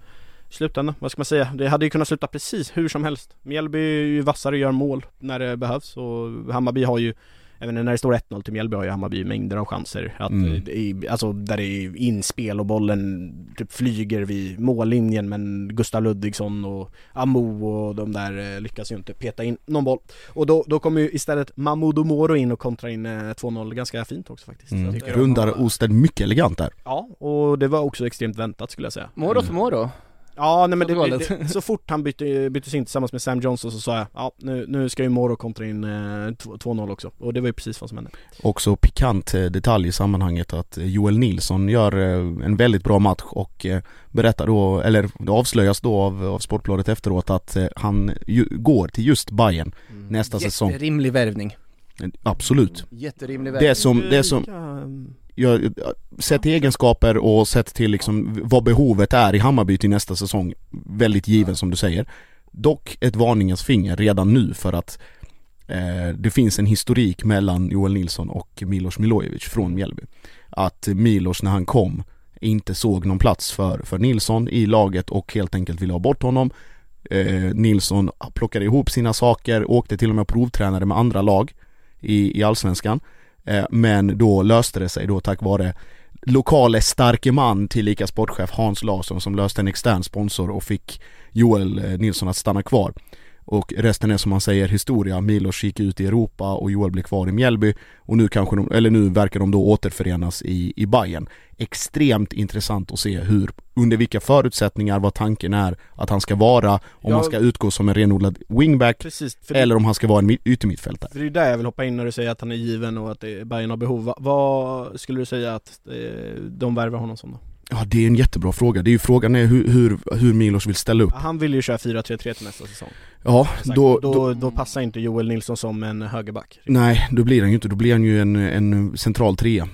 Slutändan, vad ska man säga? Det hade ju kunnat sluta precis hur som helst. Mjällby är ju vassare och gör mål när det behövs och Hammarby har ju Även när det står 1-0 till Mjällby har ju Hammarby mängder av chanser att, Mm. eh, är- alltså där det är inspel och bollen typ flyger vid mållinjen men Gustav Ludvigsson och Amo och de där eh, lyckas ju inte peta in någon boll. Och då, då kommer ju istället Mahmoud Moro in och kontrar in eh, 2-0 ganska fint också faktiskt. Mm. jag Rundar Osten mycket elegant där. Ja, och det var också extremt väntat skulle jag säga. Moro för Moro. Ja nej men Så det, galet. det, så fort han bytte, byttes in tillsammans med Sam Johnson så sa jag ja nu, nu ska ju Moro kontra in eh, 2-0 också och det var ju precis vad som hände. Också pikant eh, detalj i sammanhanget att eh, Joel Nilsson gör eh, en väldigt bra match och eh, berättar då, eller det avslöjas då av, av Sportbladet efteråt att eh, han ju, går till just Bayern nästa säsong. Jätterimlig värvning. Absolut. Jätterimlig värvning. Det som, det som, jag, sett till egenskaper och sett till liksom vad behovet är i Hammarby till nästa säsong, väldigt given som du säger. Dock ett varningens finger redan nu för att eh, det finns en historik mellan Joel Nilsson och Milos Milojevic från Mjällby. Att Milos när han kom inte såg någon plats för, för Nilsson i laget och helt enkelt ville ha bort honom. Eh, Nilsson plockade ihop sina saker, åkte till och med och provtränade med andra lag i, i Allsvenskan. Eh, men då löste det sig då tack vare lokale starke man tillika sportchef Hans Larsson som löste en extern sponsor och fick Joel eh, Nilsson att stanna kvar. Och resten är som man säger historia, Milos gick ut i Europa och Joel blev kvar i Mjällby och nu kanske de, eller nu verkar de då återförenas i, i Bayern. Extremt intressant att se hur, under vilka förutsättningar, vad tanken är att han ska vara, om Ja. han ska utgå som en renodlad wingback Precis, eller om han ska vara en mi- yttermittfältare. För det är där jag vill hoppa in när du säger att han är given och att Bayern har behov. Va, vad skulle du säga att eh, de värvar honom som då? Ja det är en jättebra fråga, det är ju frågan är hur, hur, hur Milos vill ställa upp. Han vill ju köra 4-3-3 till nästa säsong. Ja, då, då, då, då, passar inte Joel Nilsson som en högerback. nej då blir han ju inte, då blir han ju en, en central trea.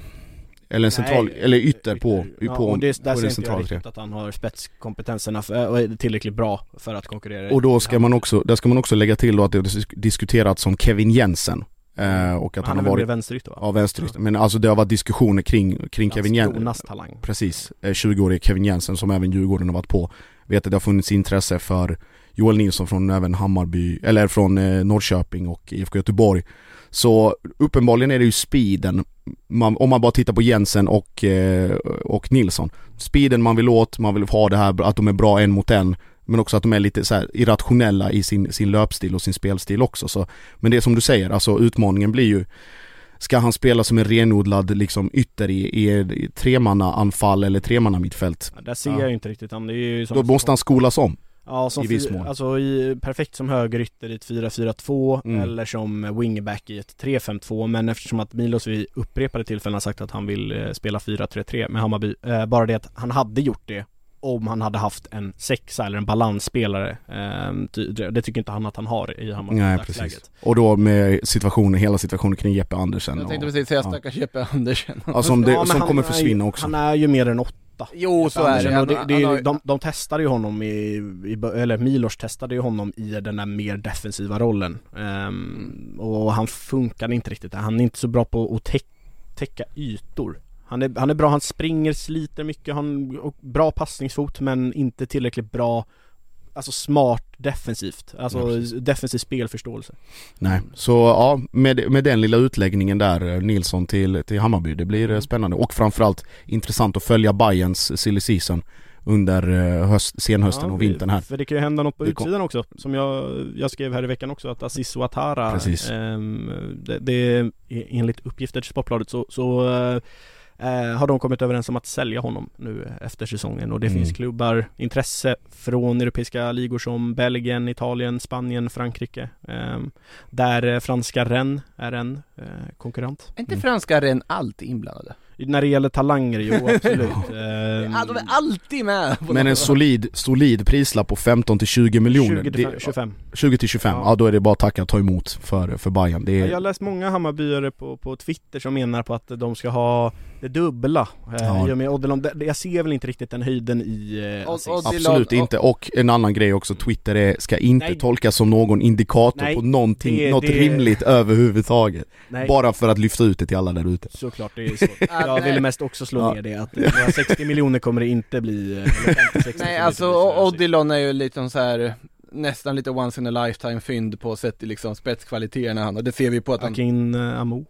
Eller en central, Nej, eller ytter på, Ja, på, och det, där på den centrala riktigt trea. att han har spetskompetenserna för, och är tillräckligt bra för att konkurrera Och då ska man också, där ska man också lägga till då att det har diskuterats som Kevin Jensen. Eh, och att han, han, har varit, vänsterytter va? ja vänsterytter, men alltså det har varit diskussioner kring, kring Kevin Jensen. Talang. Precis, eh, 20-årige Kevin Jensen som även Djurgården har varit på. Vet att det har funnits intresse för Joel Nilsson från även Hammarby, eller från eh, Norrköping och IFK Göteborg. Så uppenbarligen är det ju speeden, man, om man bara tittar på Jensen och, eh, och Nilsson. Speeden man vill åt, man vill ha det här att de är bra en mot en. Men också att de är lite så irrationella i sin, sin löpstil och sin spelstil också. Så, men det är som du säger, alltså utmaningen blir ju Ska han spela som en renodlad liksom ytter i, i, i tremanna anfall eller tremanna mittfält? Ja, där ser Ja. jag inte riktigt han, det är ju Då måste han skolas om. Ja, som i viss mån. Alltså i, perfekt som högerytter i ett 4-4-2 Mm. eller som wingback i ett 3-5-2 men eftersom att Milos vid upprepade tillfällen har sagt att han vill eh, spela 4-3-3 med Hammarby, eh, bara det att han hade gjort det om han hade haft en sexa eller en balansspelare. Eh, ty- det det tycker inte han att han har i Hammarby Nej precis. Och då med situationen, hela situationen kring Jeppe Andersen. Jag tänkte och, precis säga ja. stackars Jeppe Andersen. Ja, som, det, Ja, som han kommer är försvinna ju, också. Han är ju mer än åtta. Jo, så är det. Andersen, och det, Han- det är har ju- de, de testade ju honom i, i, eller Milos testade ju honom i den där mer defensiva rollen Ehm, Och han funkade inte riktigt, han är inte så bra på att täck, täcka ytor han är, han är bra, han springer, sliter mycket, han bra passningsfot men inte tillräckligt bra Alltså smart defensivt, alltså Ja, defensiv spelförståelse. Nej, så ja, med, med den lilla utläggningen där, eh, Nilsson till, till Hammarby, det blir eh, spännande. Och framförallt intressant att följa Bayerns silly season under eh, höst, senhösten Ja, och vintern här. För det kan ju hända något på utsidan också, som jag, jag skrev här i veckan också att Aziz Ouattara ehm, det, det, enligt uppgifter till Sportbladet så, så eh, eh, har de kommit överens om att sälja honom nu efter säsongen och det Mm. finns klubbar, intresse från europeiska ligor som Belgien, Italien, Spanien, Frankrike ehm, Där eh, franska Rennes är en eh, konkurrent Är inte Mm. franska ren alltid inblandade? När det gäller talanger, jo absolut Ehm, Ja, de är alltid med! Men en solid, solid prislapp på 15 till 20 miljoner. 20 till det, 25 20 till 25, Ja. ja. då är det bara att tacka och ta emot för, för Bayern. Det är, Jag har läst många Hammarbyare på, på Twitter som menar på att de ska ha det dubbla eh, Ja. med Odilon. Jag ser väl inte riktigt den höjden i eh, och- Absolut inte, och en annan grej också, Twitter är, ska inte Nej. tolkas som någon indikator Nej, på någonting, det- något det- rimligt överhuvudtaget. Nej, Bara för att lyfta ut det till alla där ute. såklart det är så. Ja, Jag ville mest också slå Ja. ner det att eh, några 60 miljoner kommer det inte bli, eh, eller 50, 60 Nej alltså. Odilon är ju lite så här nästan lite once in a lifetime fynd på sätt i liksom spetskvaliteterna han och det ser vi på att han Akin eh, Amo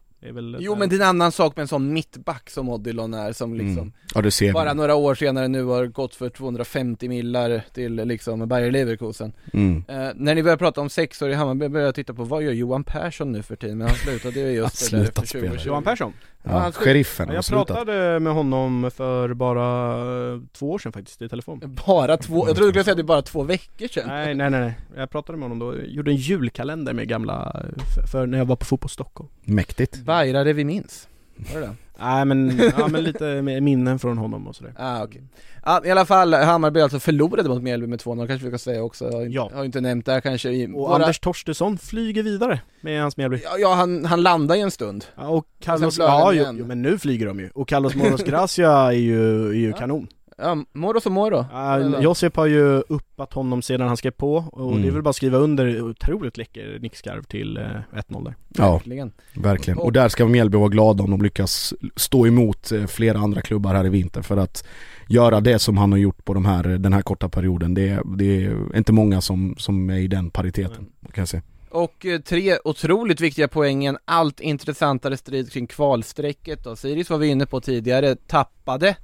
Jo men det är en annan sak med en sån mittback som Odilon är som liksom Mm. Ja det ser bara några år senare nu har gått för 250 millar till liksom Bayer Leverkusen. Mm. Eh, när ni börjar prata om sex år i Hammarby börjar jag titta på vad gör Johan Persson nu för tiden? Men han slutade ju just det där för 20 år spela. sedan. Johan Persson? Ja, han- sheriffen har Jag slutat. pratade med honom för bara eh, två år sedan faktiskt i telefon Bara två, jag trodde du skulle säga att det är bara två veckor sedan Nej nej nej, nej. jag pratade med honom då, Jag gjorde en julkalender med gamla, för, för när jag var på Fotboll Stockholm Mäktigt. Vajrare vi minns Var det det? Nej men, ja men lite minnen från honom och sådär Ah, okej. Ja, i alla fall, Hammarby alltså förlorade mot Mjällby med 2-0 kanske vi ska säga också, jag har, Ja. har inte nämnt det kanske i Och våra- Anders Torstensson flyger vidare med hans Mjällby Ja, ja han, han landade ju en stund ja, Och Carlos, den ja jo, men nu flyger de ju, och Carlos Moros Gracia är ju, är ju Ja. kanon Ja, Moro som Moro Uh, Josip har ju uppat honom sedan han skrev på, och Mm. det är väl bara att skriva under otroligt läcker nickskarv till eh, 1-0 där Ja, Verkligen verkligen. Och där ska Mjällby vara glada om de lyckas stå emot eh, flera andra klubbar här i vinter för att göra det som han har gjort på de här, den här korta perioden. Det, är- det är inte många som, som är i den pariteten, kan jag säga. Och eh, tre otroligt viktiga poängen, allt intressantare strid kring kvalstrecket då. Sirius var vi inne på tidigare, tappade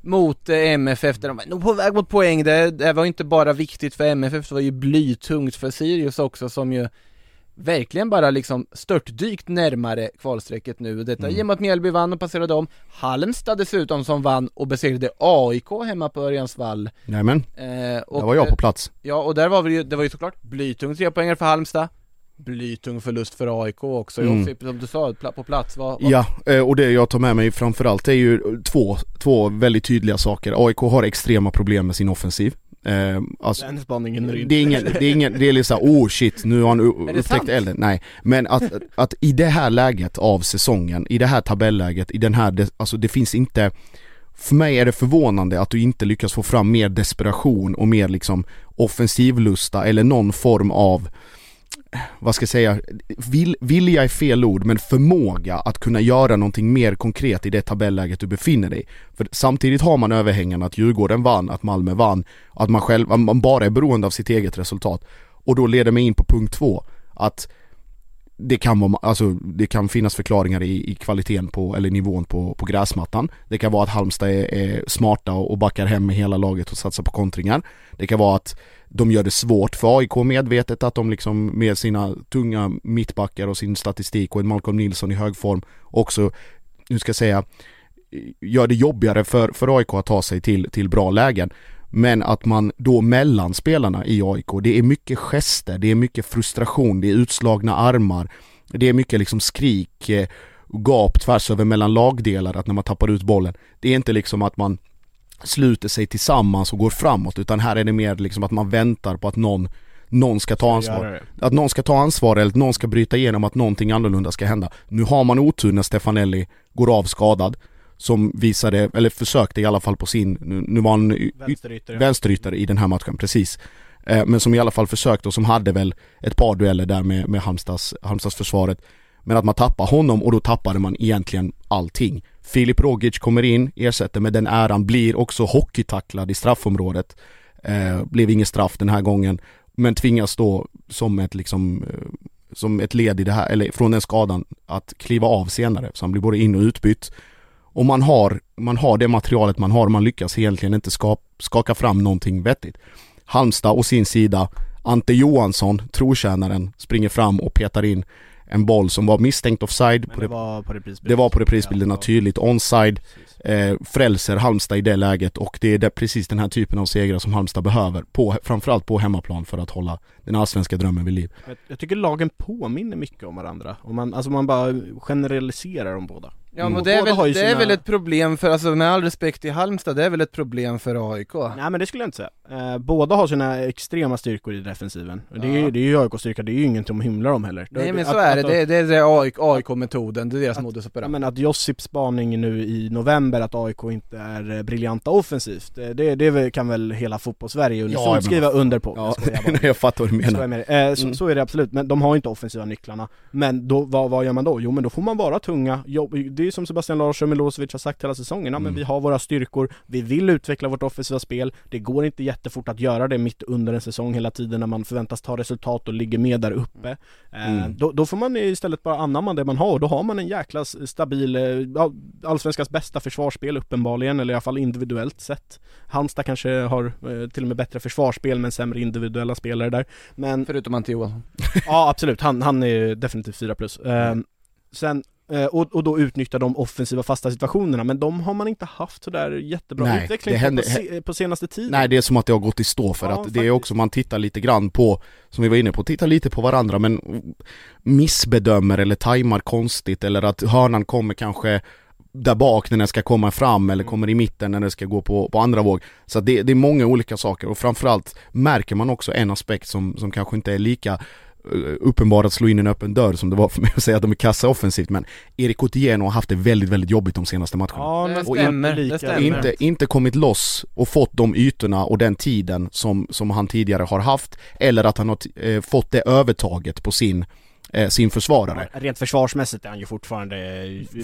mot eh, MFF där de var nog på väg mot poäng. Det, det var inte bara viktigt för MFF, det var ju blytungt för Sirius också som ju verkligen bara liksom störtdykt närmare kvalstrecket nu. Detta Mm. i och med att Mjällby vann och passerade om. Halmstad dessutom som vann och besegrade AIK hemma på Örjans vall. Jajamän, Eh, och, där var jag på plats. Ja, och där var vi ju, det var ju såklart blytung trepoängare för Halmstad Blytung förlust för AIK också, Mm. Josip, som du sa, på plats, vad, vad Ja, eh, och det jag tar med mig framförallt är ju två, två väldigt tydliga saker. AIK har extrema problem med sin offensiv. Eh, alltså, Den spaningen är det är ingen, det är ingen, det är liksom såhär, oh shit, nu har han upptäckt elden. Nej, men att, att i det här läget av säsongen, i det här tabelläget, i den här, det, alltså det finns inte för mig är det förvånande att du inte lyckas få fram mer desperation och mer liksom offensivlusta eller någon form av vad ska jag säga, vill, vilja är fel ord men förmåga att kunna göra någonting mer konkret i det tabelläget du befinner dig. För samtidigt har man överhängande att Djurgården vann, att Malmö vann, att man själv, att man bara är beroende av sitt eget resultat. Och då leder mig in på punkt två, att det kan vara, alltså det kan finnas förklaringar i, i kvaliteten på, eller nivån på, på gräsmattan. Det kan vara att Halmstad är, är smarta och, och backar hem med hela laget och satsar på kontringar. Det kan vara att de gör det svårt för AIK medvetet att de liksom med sina tunga mittbackar och sin statistik och en Malcolm Nilsson i hög form också, nu ska jag säga, gör det jobbigare för, för AIK att ta sig till, till bra lägen. Men att man då mellan spelarna i AIK, det är mycket gester, det är mycket frustration, det är utslagna armar, det är mycket liksom skrik, eh, gap tvärs över mellan lagdelar att när man tappar ut bollen. Det är inte liksom att man sluter sig tillsammans och går framåt utan här är det mer liksom att man väntar på att någon någon ska ta ansvar. Att någon ska ta ansvar eller att någon ska bryta igenom att någonting annorlunda ska hända. Nu har man otur när Stefanelli går av skadad. Som visade, eller försökte i alla fall på sin, nu, var han Vänsterytter vänsterytter i den här matchen, precis. Eh, men som i alla fall försökte och som hade väl ett par dueller där med, med Halmstads, Halmstads försvaret. Men att man tappar honom och då tappade man egentligen allting. Filip Rogic kommer in, ersätter med den äran, blir också hockeytacklad i straffområdet. Eh, blev ingen straff den här gången, men tvingas då som ett liksom eh, som ett led i det här, eller från den skadan, att kliva av senare. Så han blir både in och utbytt. Och man har, man har det materialet man har, man lyckas egentligen inte skap, skaka fram någonting vettigt. Halmstad å sin sida, Ante Johansson, trotjänaren, springer fram och petar in en boll som var misstänkt offside. Men På det det, var på reprisbilden det var på reprisbilderna Ja, tydligt, onside, eh, frälser Halmstad i det läget och det är det, precis den här typen av segrar som Halmstad behöver, på, framförallt på hemmaplan för att hålla den allsvenska drömmen vid liv. Jag, jag tycker lagen påminner mycket om varandra, om man, alltså man bara generaliserar dem båda Ja Mm. men det är, väl, ju det är väl ett problem för, alltså med all respekt till Halmstad, det är väl ett problem för AIK? Nej men det skulle jag inte säga. Eh, båda har sina extrema styrkor i defensiven. Och Det, är, Ja. ju- det är ju AIK-styrka, det är ju ingenting att hymla om heller. Nej men Att- så är det, att- det, det är det AIK, AIK-metoden, det är deras modus Ja, operandi men att Josips spaning nu i november att AIK inte är eh, briljanta offensivt, det, det, det kan väl hela fotbollssverige unisont men- skriva under på. Ja, Jag bara. jag fattar vad du menar. skojar med. Eh, så, Mm. så är det absolut, men de har inte offensiva nycklarna. Men då, vad, vad gör man då? Jo men då får man vara tunga, Jobb, det är som Sebastian Larsson Milosevic har sagt hela säsongen, ja, men Mm. vi har våra styrkor, vi vill utveckla vårt offensiva spel, det går inte jättefort att göra det mitt under en säsong hela tiden när man förväntas ta resultat och ligger med där uppe. Eh, Mm. då, då får man istället bara anamma det man har och då har man en jäkla stabil, eh, allsvenskans bästa försvarsspel uppenbarligen, eller i alla fall individuellt sett. Halmstad kanske har eh, till och med bättre försvarsspel men sämre individuella spelare där. Men Förutom Johansson Ja absolut, han, han är definitivt 4 plus. Ehm, sen och, och då utnyttja de offensiva fasta situationerna, men de har man inte haft sådär jättebra Nej, utveckling det på, händer- på, se, på senaste tiden. Nej det är som att det har gått i stå för Ja, att det är också, man tittar lite grann på, som vi var inne på, tittar lite på varandra men missbedömer eller tajmar konstigt eller att hörnan kommer kanske där bak när den ska komma fram eller kommer i mitten när den ska gå på, på andra våg. Så det, det är många olika saker och framförallt märker man också en aspekt som, som kanske inte är lika eh, uppenbar att slå in en öppen dörr som det var för mig att säga att de är kassa offensivt men Erik Otieno har haft det väldigt, väldigt jobbigt de senaste matcherna. Ja, Det men stämmer, inte det stämmer. Inte, inte kommit loss och fått de ytorna och den tiden som, som han tidigare har haft eller att han har eh, fått det övertaget på sin, eh, sin försvarare. Rent försvarsmässigt är han ju fortfarande...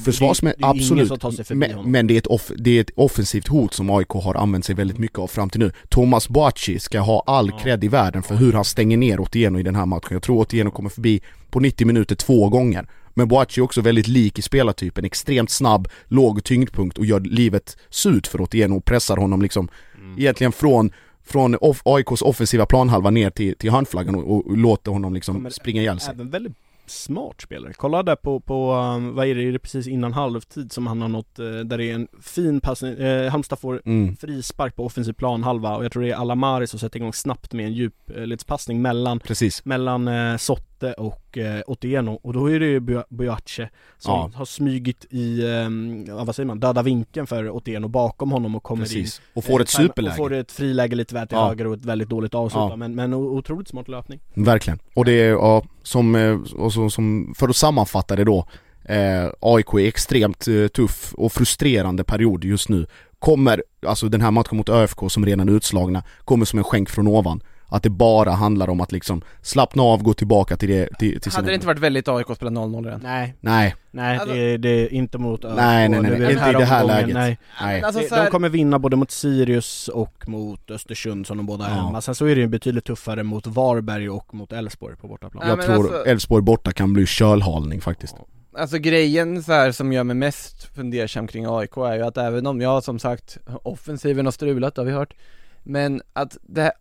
Försvarsmässigt, det är ingen absolut. Men, honom. men det, är ett off, det är ett offensivt hot som AIK har använt sig väldigt mycket av fram till nu. Thomas Boachi ska ha all Ja. cred i världen för hur han stänger ner Otieno i den här matchen. Jag tror Otieno kommer förbi på 90 minuter två gånger. Men Boachi är också väldigt lik i spelartypen, extremt snabb, låg tyngdpunkt och gör livet surt för Otieno och pressar honom liksom Mm. egentligen från från off, AIKs offensiva planhalva ner till, till hörnflaggan och, och låter honom liksom Kommer springa ihjäl sig. Även väldigt smart spelare. Kolla där på, på um, vad är det, är det precis innan halvtid som han har nått, eh, där det är en fin passning, eh, Halmstad får Mm. frispark på offensiv planhalva och jag tror det är Alamari som sätter igång snabbt med en djupledspassning mellan Precis. mellan eh, Sotte och eh, Otieno och då är det ju Buace som Ja. har smygit i, eh, vad säger man, döda vinkeln för Otieno bakom honom och kommer in Precis. Och får ett Eh, superläge. Och får ett friläge lite väl till Ja. höger och ett väldigt dåligt avslut Ja. men, men otroligt smart löpning Verkligen. Och det är, ja, som, eh, och så, som, för att sammanfatta det då eh, AIK är extremt eh, tuff och frustrerande period just nu Kommer, alltså den här matchen mot ÖFK som redan är utslagna, kommer som en skänk från ovan Att det bara handlar om att liksom slappna av, gå tillbaka till det, till, till Hade det inte varit väldigt AIK att spela 0-0 redan? Nej, Nej, nej Alltså- det, är, det är inte mot ÖFK Nej, nej, nej, nej. Inte i det här omgången, läget. Nej. nej. Alltså, De- De kommer vinna både mot Sirius och mot Östersund som de båda är Ja. hemma. Sen så är det ju betydligt tuffare mot Varberg och mot Elfsborg på bortaplan. Ja, Jag men tror alltså- Elfsborg borta kan bli kölhalning faktiskt Alltså grejen så här som gör mig mest fundersam kring AIK är ju att även om jag som sagt offensiven har strulat, det har vi hört Men att det här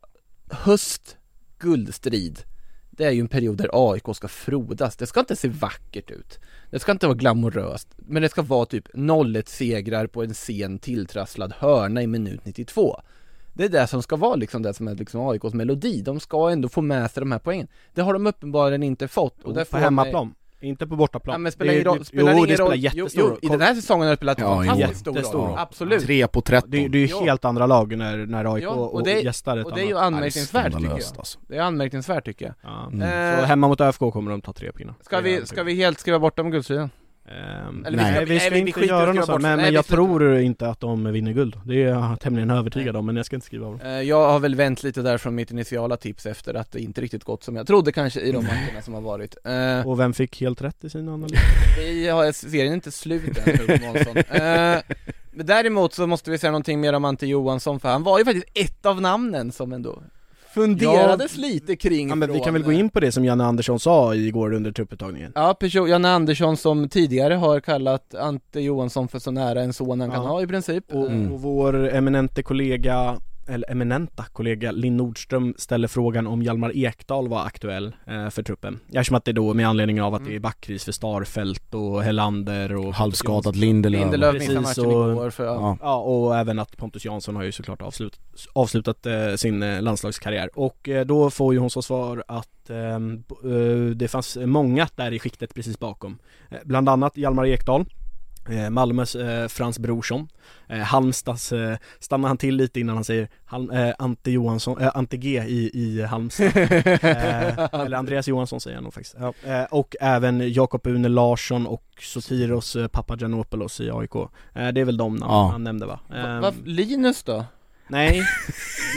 höst guldstrid Det är ju en period där AIK ska frodas, det ska inte se vackert ut. Det ska inte vara glamoröst Men det ska vara typ 0-1 segrar på en sen tilltrasslad hörna i minut 92 Det är det som ska vara liksom det som är liksom AIKs melodi. De ska ändå få med sig de här poängen. Det har de uppenbarligen inte fått och det på får mig- hemmaplan, inte på bortaplan. Ja men spelar Det- ingen roll, spelar jo, ingen det spelar roll. jättestor jo, roll. i den här säsongen har det spelat Ja, fantastiskt stor roll, roll. absolut Tre på 13 Det, det är ju Ja. helt andra lag när, när AIK Ja, och och det- gästar ett Och det är ju anmärkningsvärt tycker jag alltså. Det är anmärkningsvärt tycker jag Ja. Mm. Eh, Så hemma mot ÖFK kommer de ta tre pinnar. Ska vi, ska vi helt skriva bort dem guldstriden? Eller vi nej, ska- vi ska vi inte göra något sånt, men, nej, vi jag tror inte att de vinner guld. Det är jag tämligen övertygad om, men jag ska inte skriva av dem. Eh, Jag har väl vänt lite där från mitt initiala tips efter att det inte riktigt gått som jag trodde kanske i de matcherna som har varit Eh, Och vem fick helt rätt i sin analys? Vi har, serien är inte slut än Månsson Men däremot så måste vi säga någonting mer om Ante Johansson för han var ju faktiskt ett av namnen som ändå funderades lite kring Ja men vi kan väl gå in på det som Janne Andersson sa igår under trupputtagningen. Ja, person, Janne Andersson som tidigare har kallat Ante Johansson för så nära en son han kan Ja. ha i princip Och, Eh, och vår eminente kollega, eller eminenta kollega Linn Nordström ställer frågan om Hjalmar Ekdal var aktuell eh, för truppen. Eftersom att det då med anledning av att Mm. det är backkris för Starfelt och Hellander och Halvskadat Lindelöf Lindelöf Precis, missade matchen och- igår för, ja. Ja. Och även att Pontus Jansson har ju såklart avslut, avslutat eh, sin eh, landslagskarriär och eh, då får ju hon som svar att eh, det fanns många där i skiktet precis bakom Bland annat Hjalmar Ekdal Malmös eh, Frans Brorsson eh, Halmstads, eh, stannar han till lite innan han säger Halm, eh, Ante Johansson, eh, Ante G i, i Halmstad eh, Eller Andreas Johansson säger jag nog faktiskt ja, eh, Och även Jakob Une Larsson och Sotiros eh, Papagiannopoulos i AIK eh, Det är väl de namn Ja. han nämnde va? Va- Ehm, va- Linus då? Nej,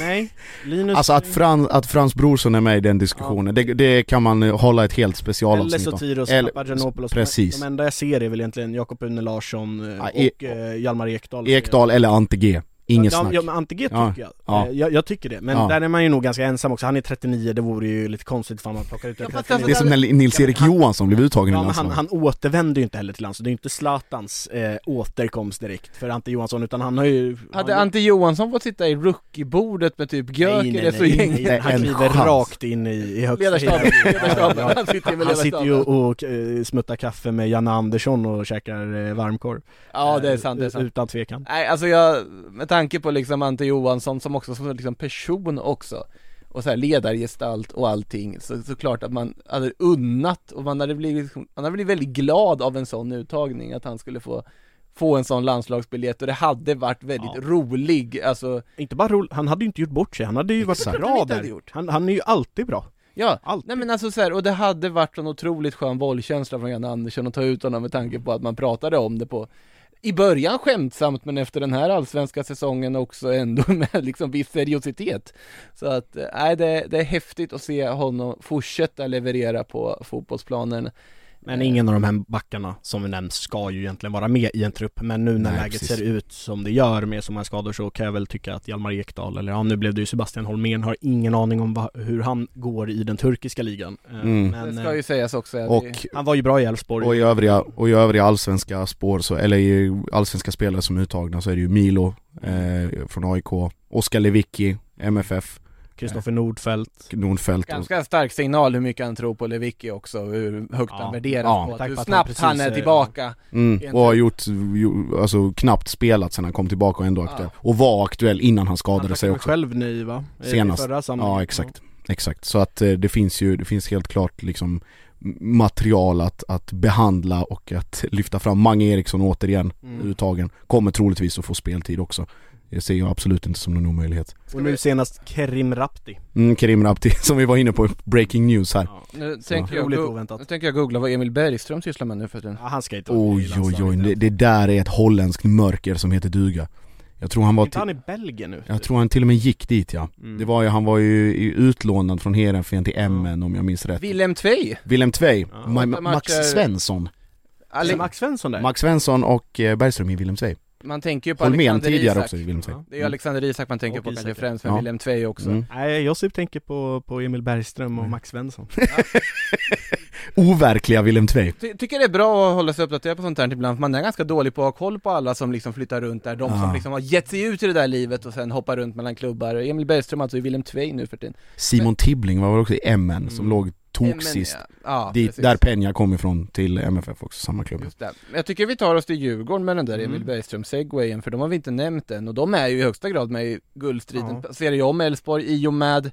nej, Linus Alltså att, Fran, att Frans Brorsson är med i den diskussionen, det, det kan man hålla ett helt specialavsnitt om. Sotiros Eller- Papagiannopoulos precis. De enda jag ser är väl egentligen Jakob Une Larsson Ja, E- och eh, Hjalmar Ekdal. Ekdal eller Ante G Inget ja, snack. ja, men Ante G Ja, tycker jag. ja. Eh, jag. Jag tycker det, men Ja. där är man ju nog ganska ensam också. Han är 39, det vore ju lite konstigt ifall man plockar ut en Ja, fast 39 Det är som när Nils-Erik Han- Johansson blev uttagen i Ja, han, landslaget. han återvänder ju inte heller till landslaget, det är ju inte Zlatans eh, återkomst direkt för Ante Johansson utan han har ju... Hade han, Ante Johansson fått sitta i rookiebordet med typ Gyökeres och gänget? han kliver chans. rakt in i, i högsta Ledarstaben. Han sitter Han sitter ju och, och eh, smuttar kaffe med Janne Andersson och käkar eh, varmkorv Ja det är sant, det är sant. Utan tvekan Nej alltså jag, tanke på liksom Ante Johansson som också som liksom person också. Och så här ledargestalt och allting. Så, så klart att man hade unnat och man hade blivit, liksom- man hade blivit väldigt glad av en sån uttagning att han skulle få få en sån landslagsbiljett. Och det hade varit väldigt Ja. rolig, alltså. Inte bara roligt, han hade ju inte gjort bort sig, han hade ju varit Exakt. bra där. han, han är ju alltid bra. Ja, Alltid. nej men alltså så här, och det hade varit en otroligt skön bollkänsla från Janne Andersson att ta ut honom med tanke på att man pratade om det på i början skämtsamt men efter den här allsvenska säsongen också ändå med liksom viss seriositet. Så att, eh, nej det, det är häftigt att se honom fortsätta leverera på fotbollsplanen. Men ingen av de här backarna som vi nämnt ska ju egentligen vara med i en trupp Men nu när Nej, läget precis. ser ut som det gör med så många skador så kan jag väl tycka att Hjalmar Ekdal eller ja nu blev det ju Sebastian Holmén har ingen aning om va, hur han går i den turkiska ligan Eh, Mm. Det Men ska ju eh, sägas också. att Och, det- han var ju bra i Elfsborg och, i övriga, och i övriga allsvenska spår, så, eller i allsvenska spelare som är uttagna så är det ju Milo eh, från AIK, Oskar Lewicki, MFF, Kristoffer Nordfeldt Nordfeldt och, Ganska stark signal hur mycket han tror på Lewicki också, hur högt Ja. han värderas Ja. på hur han snabbt han, är är- tillbaka. mm, och har gjort, alltså knappt spelat sen han kom tillbaka och ändå Ja. aktuell. Och var aktuell innan han Han skadade sig tackade också. själv nej va? I Senast. Förra. Ja exakt, exakt. Så att eh, det finns ju, det finns helt klart liksom material att, att behandla och att lyfta fram. Mange Eriksson återigen Mm. uttagen, kommer troligtvis att få speltid också. Det ser jag absolut inte som någon omöjlighet. Och nu senast Kerim Rapti Mm, Kerim Rapti, som vi var inne på, breaking news här. ja. Nu tänker, jag, oväntat. nu tänker jag googla vad Emil Bergström sysslar med nu för tiden. ja, han ska inte i Oj oj oj, i det, det där är ett holländskt mörker som heter duga. Jag tror han var inte han till, i Belgien nu? jag tror han till och med gick dit ja. Mm. Det var ju, han var ju i- utlånad från Heerenveen till MN om jag minns rätt. Willem Tvei, Willem Tvei, Ja. Ma- Max. Svensson. Ale- Ale- Max Svensson där? Max Svensson och eh, Bergström i Willem Tvei. Man tänker ju på Holmén Alexander tidigare Isak. också Tvei. Ja. Det är ju Alexander Isak man tänker Och på kanske Isak, främst, men ja. Willem Tvei också. Mm. Nej, Josip tänker på, på Emil Bergström och Mm. Max Svensson Overkliga Willem Tvei. Ty- tycker det är bra att hålla sig uppdaterad på sånt här ibland, för man är ganska dålig på att ha koll på alla som liksom flyttar runt där, de som Ja. liksom har gett sig ut i det där livet och sen hoppar runt mellan klubbar. Emil Bergström alltså i Willem Tvei nu för tiden. Simon Tibbling var väl också i MN som Mm. låg Men, tok sist. Ja, Dit, där Peña kom ifrån till MFF också, samma klubb. Jag tycker vi tar oss till Djurgården med den där Emil Mm. Bergström segwayen, för de har vi inte nämnt än och de är ju i högsta grad med i guldstriden. Ja. Ser jag om Elfsborg i och med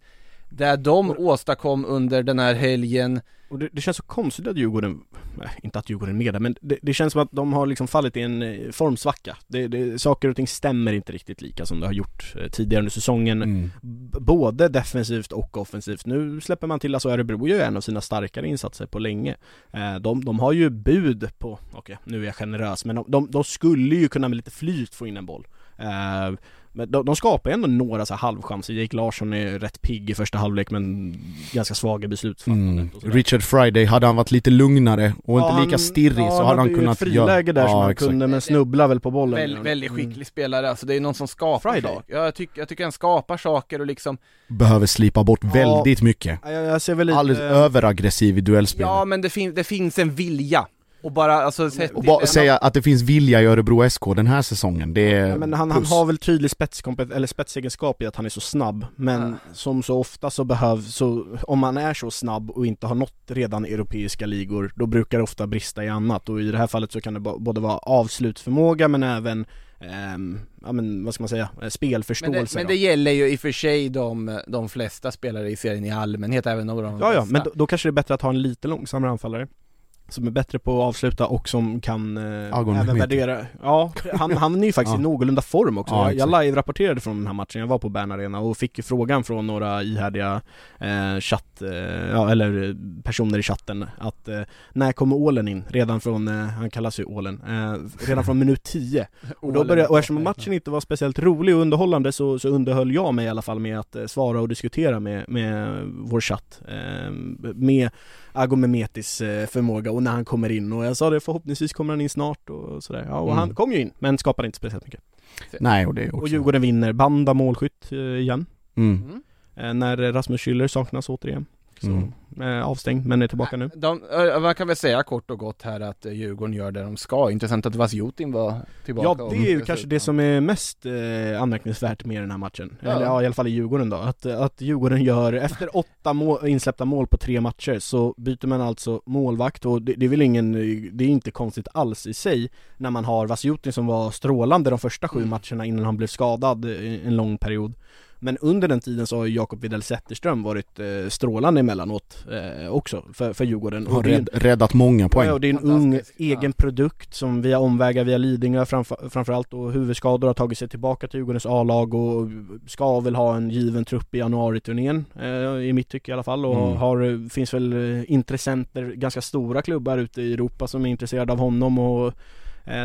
det de åstadkom under den här helgen. Och det, det känns så konstigt att Djurgården, nej, inte att Djurgården är med där, men det, det känns som att de har liksom fallit i en eh, formsvacka. Det, det, saker och ting stämmer inte riktigt lika som det har gjort eh, tidigare under säsongen. Mm. Både defensivt och offensivt. Nu släpper man till, alltså Örebro gör en av sina starkare insatser på länge. Eh, de, de har ju bud på, okej nu är jag generös, men de, de, de skulle ju kunna med lite flyt få in en boll. Men de, de skapar ju ändå några så här halvchanser. Jake Larsson är rätt pigg i första halvlek men ganska svag i beslutsfattandet. Mm. Richard Friday, hade han varit lite lugnare och Ja, inte lika han- stirrig ja, så hade han ju kunnat ett friläge där som han exakt. kunde men snubbla väl på bollen. Väl, väldigt Mm. skicklig spelare, alltså det är någon som skapar Friday. saker. Jag tycker, jag tycker han skapar saker och liksom Behöver slipa bort Ja. väldigt mycket. Ja, Jag, jag ser väl lite... Alldeles överaggressiv i duellspel. Ja men det, fin- det finns en vilja. Och bara alltså och bara säga att det finns vilja i Örebro SK den här säsongen, det är Ja, men han, han har väl tydlig eller spetsegenskap i att han är så snabb Men Ja. som så ofta så behövs, så om man är så snabb och inte har nått redan europeiska ligor Då brukar det ofta brista i annat. Och i det här fallet så kan det både vara avslutsförmåga men även ehm, ja men vad ska man säga, eh, Men spelförståelse det, men det gäller ju i och för sig de, de flesta spelare i serien i allmänhet, även om de Ja ja, men då, då kanske det är bättre att ha en lite långsammare anfallare som är bättre på att avsluta och som kan eh, även värdera Ja, han, han är ju faktiskt Ja. i någorlunda form också. Ja, jag, jag live-rapporterade från den här matchen, jag var på Bern Arena och fick ju frågan från några ihärdiga eh, chatt, eh, ja eller personer i chatten att eh, när kommer ålen in? Redan från, eh, han kallas ju ålen, eh, redan från minut 10 och, då började, och eftersom matchen inte var speciellt rolig och underhållande så, så underhöll jag mig i alla fall med att eh, svara och diskutera med, med vår chatt eh, Med Ago Mehmetis eh, förmåga och när han kommer in och jag sa det förhoppningsvis kommer han in snart och sådär Ja och Mm. han kom ju in men skapade inte speciellt mycket Nej och det är också... Och Djurgården vinner, Banda målskytt eh, igen Mm. Mm. eh, När Rasmus Schüller saknas återigen Så, Mm. Eh, avstängd men är tillbaka nu De, ö, man kan väl säga kort och gott här att eh, Djurgården gör det de ska. Intressant att Vasjutin var tillbaka. Ja det är ju kanske det som är mest eh, anmärkningsvärt med den här matchen Ja. Eller ja i alla fall i Djurgården då, att, att Djurgården gör, efter åtta mål, insläppta mål på tre matcher så byter man alltså målvakt och det, det är väl ingen, det är inte konstigt alls i sig När man har Vasjutin som var strålande de första sju Mm. matcherna innan han blev skadad eh, en lång period men under den tiden så har Jakob Widell Zetterström varit eh, strålande emellanåt eh, också för, för Djurgården Har Och det är- rädd, räddat många poäng. Ja, och det är en ung ja. egen produkt som via omvägar via Lidingö framför, framförallt och huvudskador har tagit sig tillbaka till Djurgårdens A-lag och ska väl ha en given trupp i januariturnén eh, i mitt tycke i alla fall och Mm. har, finns väl eh, intressenter, ganska stora klubbar ute i Europa som är intresserade av honom och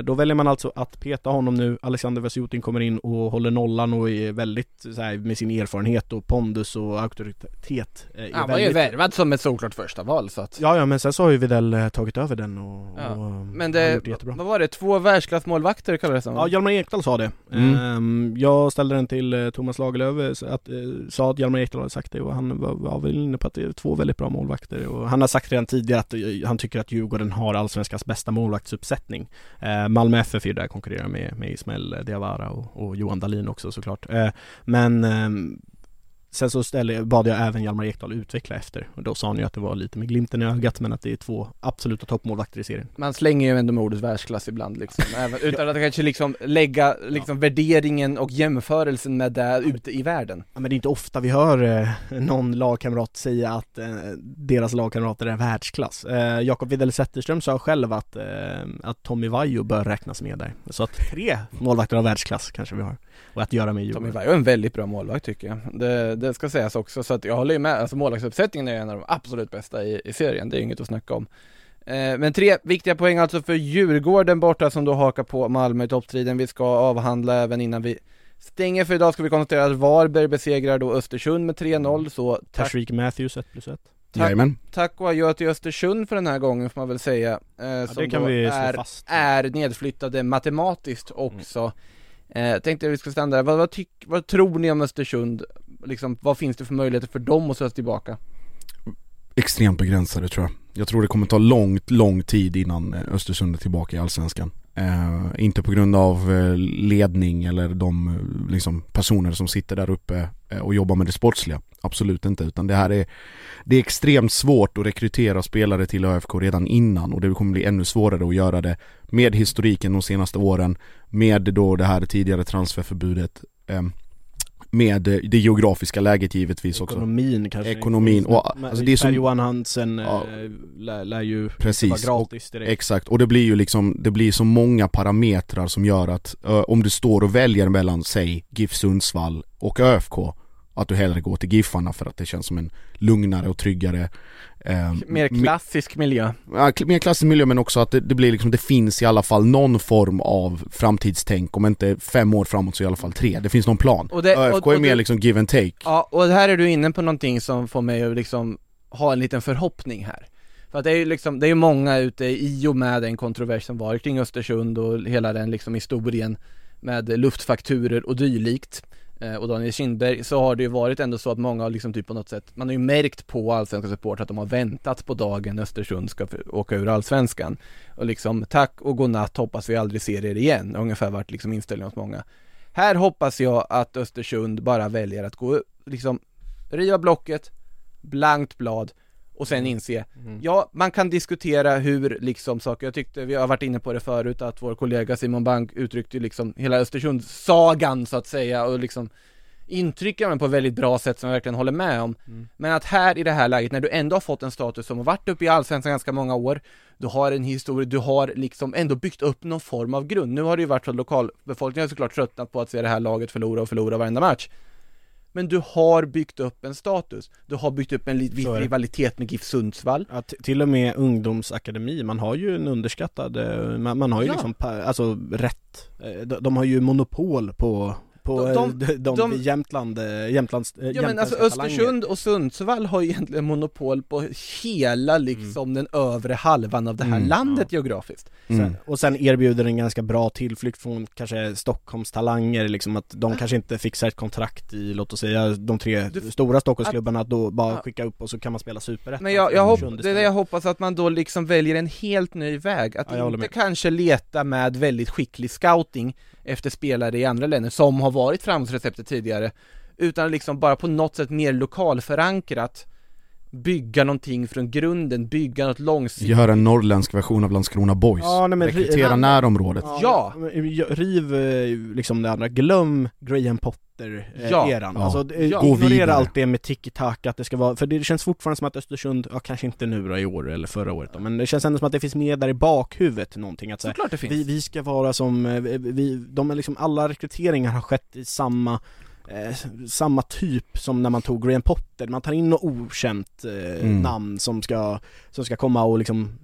då väljer man alltså att peta honom nu, Alexander Vesjutin kommer in och håller nollan och är väldigt så här, med sin erfarenhet och pondus och auktoritet eh, Han var ju väldigt- värvad som ett solklart första val så att Ja ja men sen så har ju Videll eh, tagit över den och, Ja, och Men det, gjort det jättebra vad var det? Två världsklassmålvakter kallades det? Ja, Hjalmar Ekdal sa det. Mm. Ehm, jag ställde den till eh, Thomas Lagerlöf, eh, att, eh, sa att Hjalmar Ekdal hade sagt det och han var, var väl inne på att det är två väldigt bra målvakter och han har sagt redan tidigare att eh, han tycker att Djurgården har allsvenskans bästa målvaktsuppsättning. Eh, Malmö FF är ju där och konkurrerar med, med Ismael Diawara och, och Johan Dahlin också såklart. Eh, men ehm, Sen så ställde, bad jag även Hjalmar Ekdal utveckla efter och då sa han ju att det var lite med glimten i ögat men att det är två absoluta toppmålvakter i serien. Man slänger ju ändå med ordet världsklass ibland liksom, även, utan att kanske liksom lägga liksom värderingen och jämförelsen med det ute i världen. Ja, men det är inte ofta vi hör eh, någon lagkamrat säga att eh, deras lagkamrater är världsklass. Eh, Jakob Widell Zetterström sa själv att, eh, att Tommy Vaiho bör räknas med där. Så att tre målvakter av världsklass kanske vi har. Och att göra med Tommy Djurgården. Vaiho är en väldigt bra målvakt tycker jag. Det, det ska sägas också, så att jag håller ju med. Alltså målvaktsuppsättningen är en av de absolut bästa i, i serien, det är inget att snacka om. Eh, men tre viktiga poäng alltså för Djurgården borta som då hakar på Malmö i toppstriden. Vi ska avhandla även innan vi stänger för idag ska vi konstatera att Varberg besegrar då Östersund med 3-0, så tack, Matthews 1 plus 1. Tack. Tack och adjö till Östersund för den här gången får man väl säga. Eh, Ja, som det kan då är, fast. är nedflyttade matematiskt Mm. också. Eh, tänkte vi skulle stanna där. Vad, vad, tyck, vad tror ni om Östersund? Liksom, vad finns det för möjligheter för dem att söka tillbaka? Extremt begränsade tror jag. Jag tror det kommer ta långt, lång tid innan eh, Östersund är tillbaka i Allsvenskan. Eh, inte på grund av eh, ledning eller de eh, liksom, personer som sitter där uppe och jobbar med det sportsliga. Absolut inte, utan det här är Det är extremt svårt att rekrytera spelare till ÖFK redan innan och det kommer bli ännu svårare att göra det med historiken de senaste åren, med då det här tidigare transferförbudet, eh, med eh, det geografiska läget givetvis också. Ekonomin kanske. Ekonomin och, Men, alltså det är som- Johan Hansen Ja. eh, lär, lär ju Precis, vara gratis direkt. Exakt, och det blir ju liksom, det blir så många parametrar som gör att ö, om du står och väljer mellan, säg, GIF Sundsvall och ÖFK att du hellre går till Giffarna för att det känns som en lugnare och tryggare eh, Mer klassisk miljö. Ja, mer klassisk miljö men också att det, det blir liksom, det finns i alla fall någon form av framtidstänk, om inte fem år framåt så i alla fall tre, det finns någon plan. Och det- ÖFK och- är och mer det- liksom give and take. Ja, och här är du inne på någonting som får mig att liksom ha en liten förhoppning här. För att det är ju liksom, det är ju många ute i och med den kontrovers som var kring Östersund och hela den liksom historien med luftfakturer och dylikt Eh, och Daniel Kindberg så har det ju varit ändå så att många har liksom typ på något sätt, man har ju märkt på allsvenska support att de har väntat på dagen Östersund ska åka ur allsvenskan och liksom tack och godnatt hoppas vi aldrig ser er igen, ungefär vart liksom inställningen hos många. Här hoppas jag att Östersund bara väljer att gå liksom riva blocket, blankt blad och sen inse, Mm. ja man kan diskutera hur liksom saker, jag tyckte, vi har varit inne på det förut att vår kollega Simon Bank uttryckte liksom hela Östersund-sagan så att säga och liksom intrycker man på ett väldigt bra sätt som jag verkligen håller med om. Mm. Men att här i det här läget när du ändå har fått en status som har varit uppe i Allsvenskan ganska många år, du har en historia, du har liksom ändå byggt upp någon form av grund. Nu har det ju varit så att lokalbefolkningen har såklart tröttnat på att se det här laget förlora och förlora varenda match. Men du har byggt upp en status. Du har byggt upp en viss rivalitet med GIF Sundsvall. Ja, till och med ungdomsakademi, man har ju en underskattad, eh, man, man har ju Ja. liksom, alltså rätt, eh, de, de har ju monopol på, på De- de, de- de, Jämtland, eh, Jämtlands, eh, Ja men alltså. Östersund och Sundsvall har ju egentligen monopol på hela liksom den övre halvan av det här Mm, landet geografiskt. Mm. Sen, och sen erbjuder en ganska bra tillflykt från kanske Stockholms talanger liksom att de kanske inte fixar ett kontrakt i, låt oss säga, de tre Du- stora Stockholmsklubbarna, att då bara Ja. skicka upp och så kan man spela superettan Men jag, jag, hopp, det jag hoppas att man då liksom väljer en helt ny väg, att Ja, inte kanske leta med väldigt skicklig scouting efter spelare i andra länder som har varit framgångsreceptet tidigare, utan liksom bara på något sätt mer lokalförankrat bygga någonting från grunden, bygga något långsiktigt. Göra en norrländsk version av Landskrona Boys. Ja, nej, men- Rekrytera närområdet. Ja. ja, Riv eh, liksom det andra, glöm Graham Potter eh, Ja. Alltså, eh, Ja. Ignorera allt det med tiki-taka, att det ska vara, för det känns fortfarande som att Östersund, ja kanske inte nu då i år eller förra året då, men det känns ändå som att det finns med där i bakhuvudet någonting att säga Såklart det finns. vi, vi ska vara som, eh, vi, de är liksom, alla rekryteringar har skett i samma Eh, samma typ som när man tog Graham Potter, man tar in något okänt eh, Mm. namn som ska, som ska komma och liksom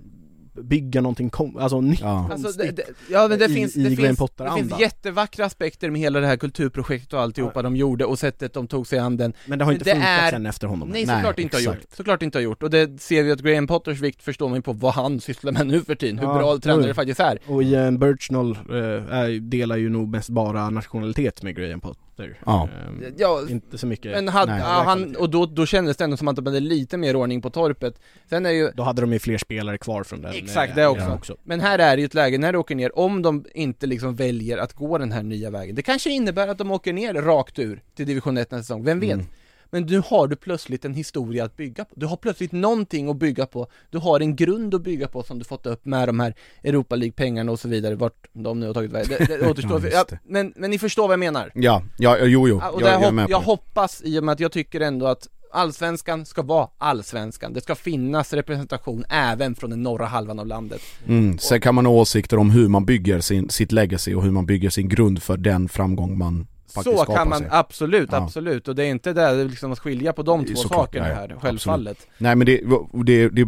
bygga någonting, kom, alltså nytt, Ja. Alltså, det, det, ja men det i- finns, i det, Graham finns, det Potter-anda. finns jättevackra aspekter med hela det här kulturprojektet och alltihopa de gjorde och sättet de tog sig an den. Men det har inte det funkat är- sen efter honom. Nej Nej, såklart inte har gjort, såklart inte har gjort. Och det ser vi att Graham Potters vikt förstår man ju på vad han sysslar med nu för tiden, hur Ja, bra tränare det faktiskt är. Och Ian Birchnell eh, är, delar ju nog mest bara nationalitet med Graham Potter Ja. Eh, Ja, Inte så mycket men hade, Nej. ja, han, och då, då kändes det ändå som att de hade lite mer ordning på torpet Sen är ju, Då hade de ju fler spelare kvar från den Exakt, eh, det också. eran men här är det ju ett läge när du åker ner, om de inte liksom väljer att gå den här nya vägen Det kanske innebär att de åker ner rakt ur till division 1 nästa säsong, vem vet? Mm. Men nu har du plötsligt en historia att bygga på. Du har plötsligt någonting att bygga på. Du har en grund att bygga på som du fått upp med de här Europa League-pengarna och så vidare, vart de nu har tagit vägen. Det, det återstår. Ja, ja, men, men ni förstår vad jag menar. Ja, ja, jo, jo. Och jag, jag hopp, jag det. hoppas, i och med att jag tycker ändå att Allsvenskan ska vara Allsvenskan. Det ska finnas representation även från den norra halvan av landet. Mm. Sen kan man ha åsikter om hur man bygger sin, sitt legacy och hur man bygger sin grund för den framgång man faktiskt Så kan man, sig. absolut, Ja. absolut. Och det är inte där liksom att skilja på de två såklart, sakerna här, självfallet. Nej men det, det, det är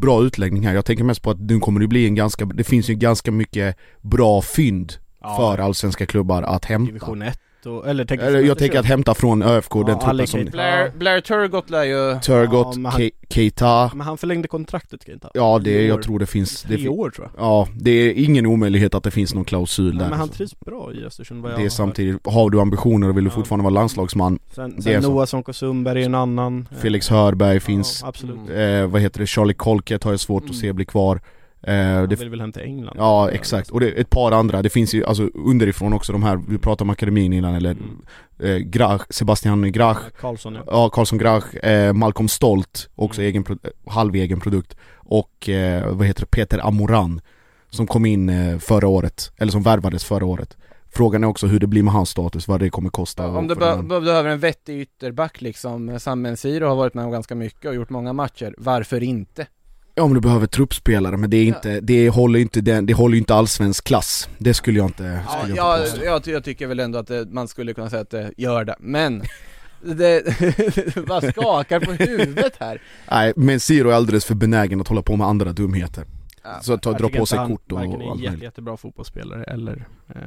bra utläggning här, jag tänker mest på att nu kommer det bli en ganska, det finns ju ganska mycket bra fynd Ja. för allsvenska klubbar att hämta. Division 1 och, eller tänker Eller jag tänker att hämta från ÖFK, Ja, den truppen som Keita. Blair, Blair Turgott lär ju... Turgott, Ja, men han- Ke- Keita, Men han förlängde kontraktet inte ja det, jag tror det finns, det, Tre år tror jag ja det är ingen omöjlighet att det finns någon klausul Nej, där. Men han trivs bra i Östersund vad jag det är har samtidigt, har du ambitioner och vill du Ja. fortfarande vara landslagsman, Sen, det sen. Noah Sonko Sundberg är en annan Felix Hörberg finns, Ja, absolut eh, vad heter det, Charlie Colkett har jag svårt Mm. att se bli kvar. Eh, Han det, vill väl hem till England? Ja exakt, och det ett par andra, det finns ju alltså underifrån också de här, vi pratade om akademin innan eller Mm. eh, Grach, Sebastian Grach. Karlsson ja. Ja, Karlsson Grach, eh, Malcolm Stolt, också Mm. egen, pro- halv egen produkt. Och eh, vad heter det, Peter Amoran Som kom in eh, förra året, eller som värvades förra året. Frågan är också hur det blir med hans status, vad det kommer kosta Om du be- den- behöver en vettig ytterback liksom, Sam Mensiro har varit med om ganska mycket och gjort många matcher, varför inte? Ja men du behöver truppspelare men det är inte, det håller inte den, det håller ju inte allsvensk klass. Det skulle jag inte, Ja, skulle jag, jag inte jag, jag tycker väl ändå att det, man skulle kunna säga att det gör det, men det, vad skakar på huvudet här? Nej men Siro är alldeles för benägen att hålla på med andra dumheter. Ja, Så ta, dra på sig han kort och, varken och är en allt jätte, möjligt jättebra fotbollsspelare eller eh,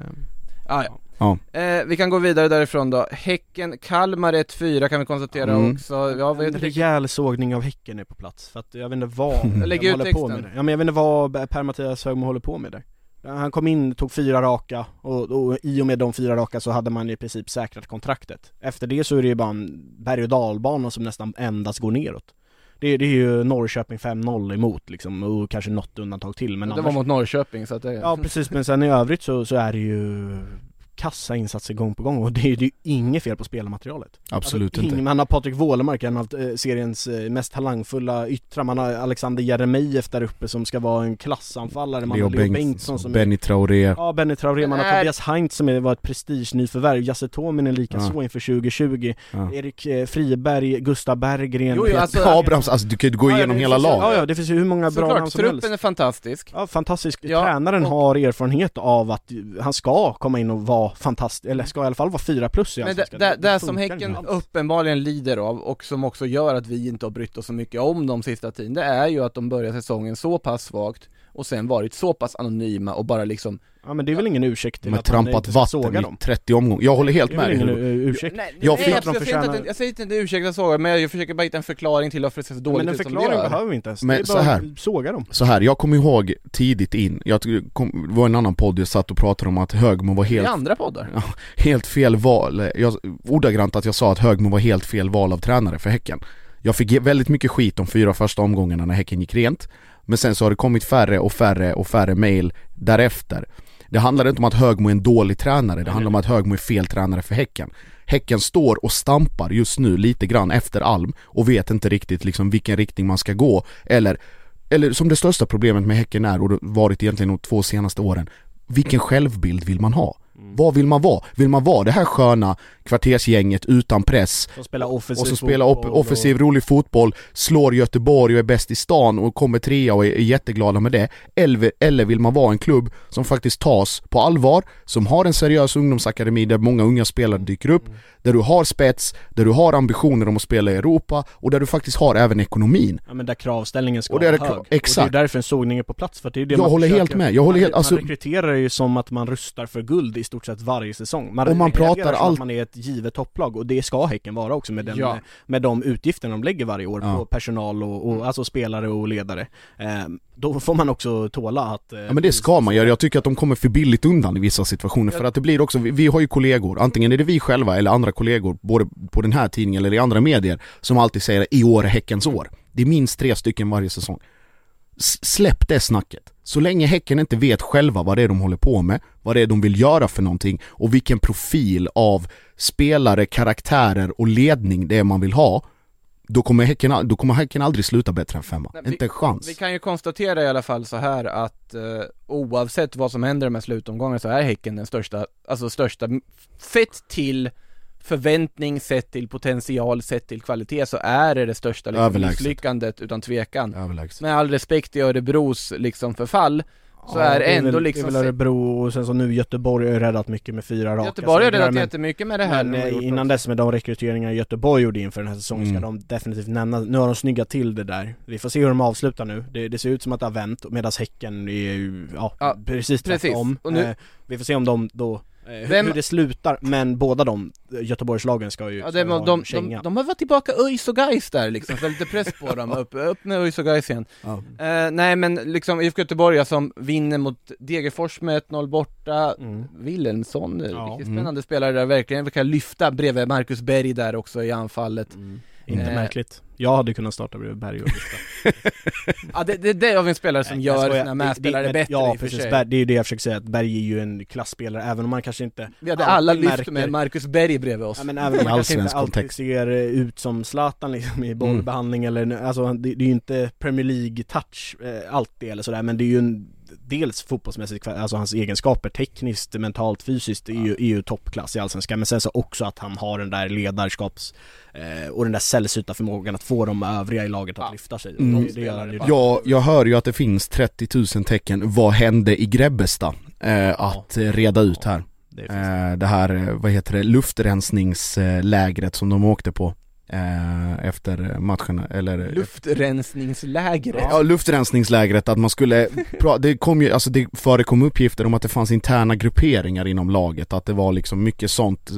ja, ja. Ja. Eh, vi kan gå vidare därifrån då. Häcken-Kalmar 1-4 kan vi konstatera Mm. också. Ja, vi En rejäl sågning av Häcken är på plats, för att jag vet inte vad Lägg de ut håller texten. på med. det. Ja men jag vet inte vad Per-Mattias Högmo håller på med där. Han kom in, tog fyra raka och, och i och med de fyra raka så hade man i princip säkrat kontraktet. Efter det så är det ju bara en berg och dalbana som nästan endast går neråt. Det, det är ju Norrköping 5-0 emot liksom, och kanske något undantag till men det annars... var mot Norrköping så att det... Ja precis, men sen i övrigt så, så är det ju kassa insatser gång på gång och det är det är ju inget fel på spelarmaterialet. Absolut alltså, inte Man har Patrik Wålemark, en av eh, seriens eh, mest talangfulla yttrar, man har Alexander Jeremejeff där uppe som ska vara en klassanfallare, man Leo har Leo Bengtsson, Bengtsson som Benny Traoré Ja, Benny Traoré, man har Är- Tobias Heinz som är, var ett prestigenyförvärv, Jasse Tominen likaså Ja. inför 2020 ja. Erik eh, Friberg, Gustav Berggren Jo, jo, Peter- alltså- Abrams, alltså du kan ju gå Ja, igenom hela laget Ja, ja, det finns ju hur många bra namn som helst truppen är fantastisk. Ja, fantastisk. Ja, Tränaren och- har erfarenhet av att han ska komma in och vara fantastisk, eller ska i alla fall vara fyra plus i Men det, det, det som Häcken uppenbarligen lider av och som också gör att vi inte har brytt oss så mycket om de sista tiden, det är ju att de börjar säsongen så pass svagt och sen varit så pass anonyma och bara liksom Ja men det är väl ingen ursäkt till att man trampat inte ska vatten såga i dem 30 omgångar. Jag håller helt Det är med väl dig ingen uh, ursäkt? Nej, Jag nej, jag, jag, säger inte förtjänar- att, jag säger inte att det är ursäktat såga, men jag försöker bara hitta en förklaring till varför det ser så dåligt Men en ut som det förklaring behöver vi inte ens, Men det är så bara här. såga dem Så här, jag kommer ihåg tidigt in, jag kom, det var en annan podd jag satt och pratade om att Högmo var helt är andra poddar. Ja, helt fel val, jag, ordagrant att jag sa att Högmo var helt fel val av tränare för Häcken jag fick väldigt mycket skit de fyra första omgångarna när Häcken gick rent Men sen så har det kommit färre och färre och färre mail därefter Det handlar inte om att Högmo är en dålig tränare, det handlar om att Högmo är fel tränare för Häcken Häcken står och stampar just nu lite grann efter Alm och vet inte riktigt liksom vilken riktning man ska gå eller eller som det största problemet med Häcken är och det varit egentligen de två senaste åren Vilken självbild vill man ha? Vad vill man vara? Vill man vara det här sköna kvartersgänget utan press Som spelar offensiv och så spelar fotboll och- offensiv, rolig fotboll, slår Göteborg och är bäst i stan och kommer trea och är, är jätteglada med det. Eller, eller vill man vara en klubb som faktiskt tas på allvar, som har en seriös ungdomsakademi där många unga spelare dyker upp, där du har spets, där du har ambitioner om att spela i Europa och där du faktiskt har även ekonomin. Ja men där kravställningen ska Och vara hög. exakt. Och det är därför en sågning är på plats, för det är det Jag man håller försöker- helt med, jag håller man, helt- alltså- man rekryterar ju som att man rustar för guld i stort sett varje säsong Man, Och man pratar allt- att man är ett givet topplag, och det ska Häcken vara också med, den, Ja. med de utgifterna de lägger varje år Ja. på personal och, och alltså spelare och ledare eh, Då får man också tåla att eh, Ja men det ska man göra, jag tycker att de kommer för billigt undan i vissa situationer för att det blir också, vi, vi har ju kollegor, antingen är det vi själva eller andra kollegor, både på den här tidningen eller i andra medier, som alltid säger i år är Häckens år. Det är minst tre stycken varje säsong. S- släpp det snacket. Så länge Häcken inte vet själva vad det är de håller på med, vad det är de vill göra för någonting och vilken profil av spelare, karaktärer och ledning det är man vill ha, då kommer Häcken, då kommer häcken aldrig sluta bättre än femma. Nej, inte en chans. Vi kan ju konstatera i alla fall så här att eh, oavsett vad som händer med slutomgången så är Häcken den största, alltså största, sett till förväntning, sett till potential, sett till kvalitet så är det det största liksom, misslyckandet utan tvekan. Överlägset. Med all respekt i Örebros liksom förfall så Ja, är det är ändå väl, liksom Det är väl Örebro och sen så nu Göteborg har ju räddat mycket med fyra raka Göteborg har redan men- jättemycket med det här Men de har eh, innan också. dess med de rekryteringar Göteborg gjorde inför den här säsongen ska Mm. de definitivt nämna, nu har de snyggat till det där Vi får se hur de avslutar nu, det, det ser ut som att det har vänt medan Häcken är ju, ja, Ja, precis precis. tvärtom Och nu- eh, Vi får se om de då, eh, Vem- hur det slutar, men båda de eh, Göteborgslagen ska ju Ja, det, de, de, de, de har varit tillbaka ÖIS och Gais där liksom, så lite press på dem, upp, upp med ÖIS och Gais igen Ja. Eh, nej men liksom IFK Göteborg som vinner mot Degerfors med 1-0 borta Mm. Wilhelmsson, Ja. riktigt Mm. spännande spelare där verkligen, vi kan lyfta bredvid Marcus Berg där också i anfallet Mm. Inte Eh. märkligt. Jag hade kunnat starta bredvid Berg och. Ja det, det, det är av en spelare som Nej, gör sina Det- medspelare det- bättre Ja i och för precis, sig det är ju det jag försöker säga, att Berg är ju en klassspelare även om man kanske inte Vi hade alla lyft märker- med Marcus Berg bredvid oss Ja, men även om man kanske inte alltid kontext. ser eh, ut som Zlatan liksom i bollbehandling eller, alltså det, det är ju inte Premier League-touch eh, alltid eller sådär men det är ju en Dels fotbollsmässigt, alltså hans egenskaper tekniskt, mentalt, fysiskt är ju, är ju toppklass i Allsvenskan men sen så också att han har den där ledarskaps eh, och den där sällsynta förmågan att få de övriga i laget att Ja. lyfta sig. Mm. Det, gör. Ja, jag hör ju att det finns 30 000 tecken, vad hände i Grebbestad? Eh, att eh, reda ut här. Det Eh, det här, eh, vad heter det, luftrensningslägret som de åkte på efter matchen, eller Luftrensningslägret Ja, luftrensningslägret, att man skulle, det kom ju, alltså det förekom uppgifter om att det fanns interna grupperingar inom laget, att det var liksom mycket sånt,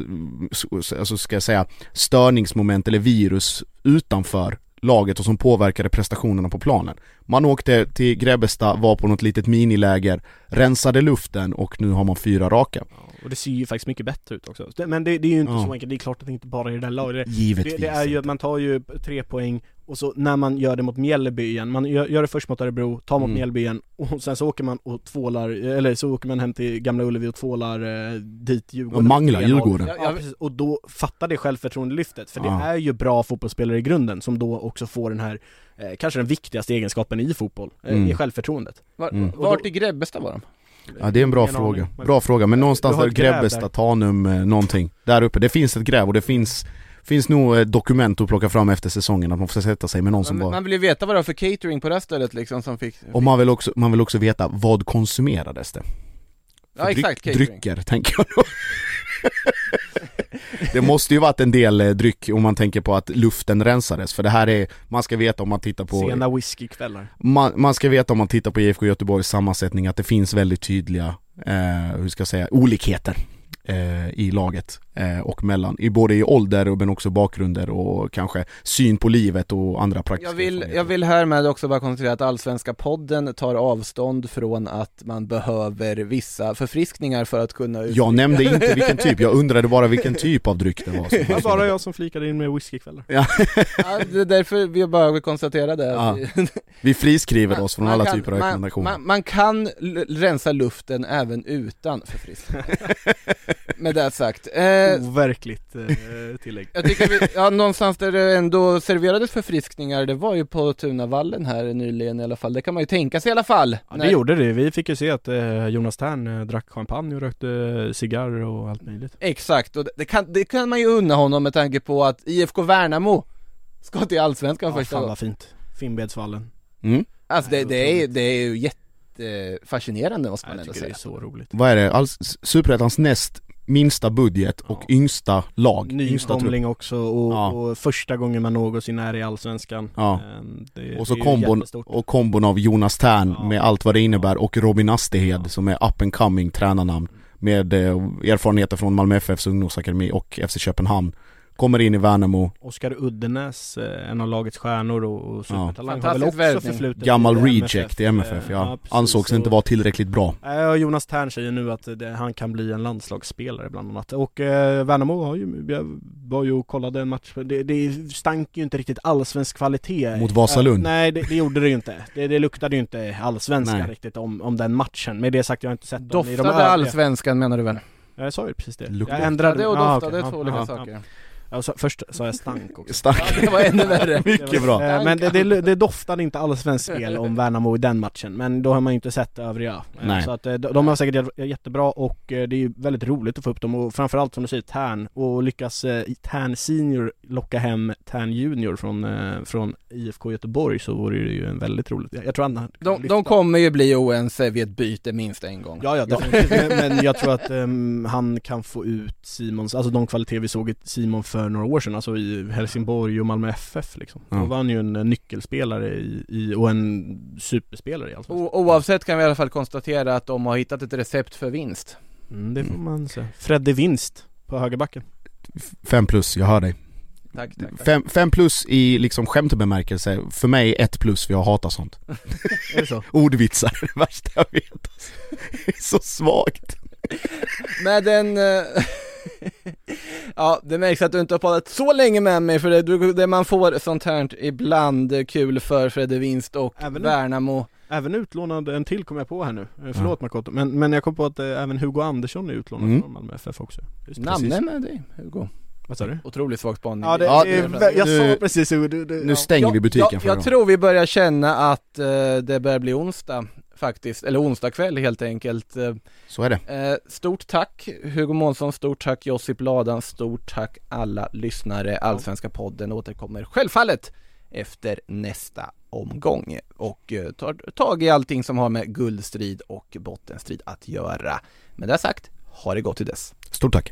alltså ska jag säga, störningsmoment eller virus utanför laget och som påverkade prestationerna på planen. Man åkte till Grebbestad, var på något litet miniläger, rensade luften och nu har man fyra raka. Och det ser ju faktiskt mycket bättre ut också. Men det, det är ju inte Ja. så enkelt, det är klart att det inte bara är det där laget. Det, Givetvis. det, det är ju att man tar ju tre poäng och så när man gör det mot Mjällby igen, man gör, gör det först mot Örebro, tar mot Mm. Mjällby igen och sen så åker man och tvålar, eller så åker man hem till Gamla Ullevi och tvålar eh, dit Djurgården Och manglar 3-0. Djurgården. Ja, ja, precis. och då fattar det självförtroendelyftet, för Ja. det är ju bra fotbollsspelare i grunden som då också får den här eh, Kanske den viktigaste egenskapen i fotboll, eh, Mm. i självförtroendet Var, Mm. Vart i Grebbestad var de? Ja det är en bra Ingen fråga, aning. bra fråga, men någonstans där Grebbestad, där. Tanum, eh, någonting Där uppe, det finns ett gräv och det finns Finns nog eh, dokument att plocka fram efter säsongen att man får sätta sig med någon som Man, var man vill ju veta vad det var för catering på det här stället liksom som fick, Och man vill också, man vill också veta vad konsumerades det? Ja För exakt, dryck, catering Drycker tänker jag då Det måste ju varit en del eh, dryck om man tänker på att luften rensades, för det här är, man ska veta om man tittar på Sena whiskykvällar. man, man ska veta om man tittar på IFK Göteborgs sammansättning att det finns väldigt tydliga, eh, hur ska jag säga, olikheter eh, i laget eh, och mellan, i både i ålder men också bakgrunder och kanske syn på livet och andra praktiska Jag vill, jag vill härmed också bara konstatera att Allsvenska podden tar avstånd från att man behöver vissa förfriskningar för att kunna Jag nämnde inte vilken typ, jag undrade bara vilken typ av dryck det var som Det var bara jag som flikade in med whiskykvällar. Ja, det är därför vi bara vill konstatera det. Ja. Vi friskriver oss från Man alla kan- typer av rekommendationer man, man kan rensa luften även utan förfriskningar. Med det sagt. Eh, Overkligt eh, tillägg. jag tycker vi, ja någonstans där det ändå serverades förfriskningar, det var ju på Tunavallen här nyligen i alla fall. Det kan man ju tänka sig i alla fall. Ja, När- det gjorde det. Vi fick ju se att eh, Jonas Tern eh, drack champagne och rökte eh, cigarr och allt möjligt. Exakt, och det, det, kan, det kan man ju unna honom med tanke på att IFK Värnamo ska till Allsvenskan Ja, första fan gången. vad fint. Finnvedsvallen. mm. Alltså det, det, är, det är ju jättefascinerande måste man Jag ändå tycker det säga. är så roligt. Vad är det? Alls, Superettans näst minsta budget och Ja. yngsta lag, Nykomling också och, Ja. och första gången man någonsin är i Allsvenskan. Ja. Ehm, Det, Och så kombon, och kombon av Jonas Tern Ja. med allt vad det innebär och Robin Astehed Ja. som är up and coming tränarnamn med eh, erfarenheter från Malmö FFs ungdomsakademi och FC Köpenhamn Kommer in i Värnamo, Oskar Uddenäs, eh, en av lagets stjärnor och, supertalang har väl också värvning. förflutet gammal i reject i MFF ja. precis. Ansågs inte vara tillräckligt bra och Jonas Tern säger nu att det, han kan bli en landslagsspelare bland annat. Och eh, Värnamo har ju, jag var ju och kollade en match, det, det stank ju inte riktigt allsvensk kvalitet. Mot Vasalund. Eh, nej, det, det gjorde det ju inte. Det, det luktade ju inte allsvenska Nej. riktigt om, om den matchen. Med det sagt, jag har inte sett dem i de Doftade allsvenskan menar du väl? Ja, Jag sa ju precis det. Luktade. Jag ändrade Doftade och Ah, doftade okej. är två Ja, olika ja, saker. Ja. Ja, så, först sa jag stank också. Stark Ja, det var ännu värre. Mycket bra Eh, Men det, det, det doftade inte allsvenskt spel om Värnamo i den matchen, men då har man ju inte sett övriga. Eh, Nej. Så att eh, de de har säkert jät- jättebra och det är ju väldigt roligt att få upp dem och framförallt som du säger Tern och lyckas Tern Senior locka hem Tern Junior från, från IFK Göteborg så vore det ju en väldigt roligt. Jag tror kan De, de kommer ju bli oense vid ett byte minst en gång. Ja, ja definitivt, men, jag tror att ehm, han kan få ut Simons, alltså de kvaliteter vi såg i Simon för några år sedan, alltså i Helsingborg och Malmö FF liksom. Ja. Då var han ju en eh, nyckelspelare i, i, och en superspelare i Allsvenskan. O- oavsett kan vi i alla fall konstatera att de har hittat ett recept för vinst. Mm, det får man säga. Fredde Vinst på högerbacken. Fem plus, jag hör dig Tack, tack, tack. Fem, fem plus i liksom skämtbemärkelse, för mig ett plus för jag hatar sånt Är det så? Ordvitsar det värsta jag vet. Det är så svagt Med den... ja, det märks att du inte har pratat så länge med mig för det, det man får sånt här ibland kul för Fredde Winst och Även- Värnamo. Även utlånad, en till kom jag på här nu. Eh, Förlåt Makoto, men, men jag kom på att eh, även Hugo Andersson är utlånad Mm. från Malmö FF också. Just Namne precis. med dig, Hugo. Vad sa du? Otroligt svag spaning. Ja, det, Ja, det jag sa precis Hugo, du, du, Nu ja. stänger Ja, vi butiken jag, för jag idag. tror vi börjar känna att eh, det börjar bli onsdag faktiskt, eller onsdag kväll helt enkelt. Eh, Så är det Eh, stort tack Hugo Månsson, stort tack Josip Ladan, stort tack alla lyssnare. Allsvenska podden återkommer självfallet efter nästa omgång och eh, tar tag i allting som har med guldstrid och bottenstrid att göra. Med det sagt, ha det gott till dess. Stort tack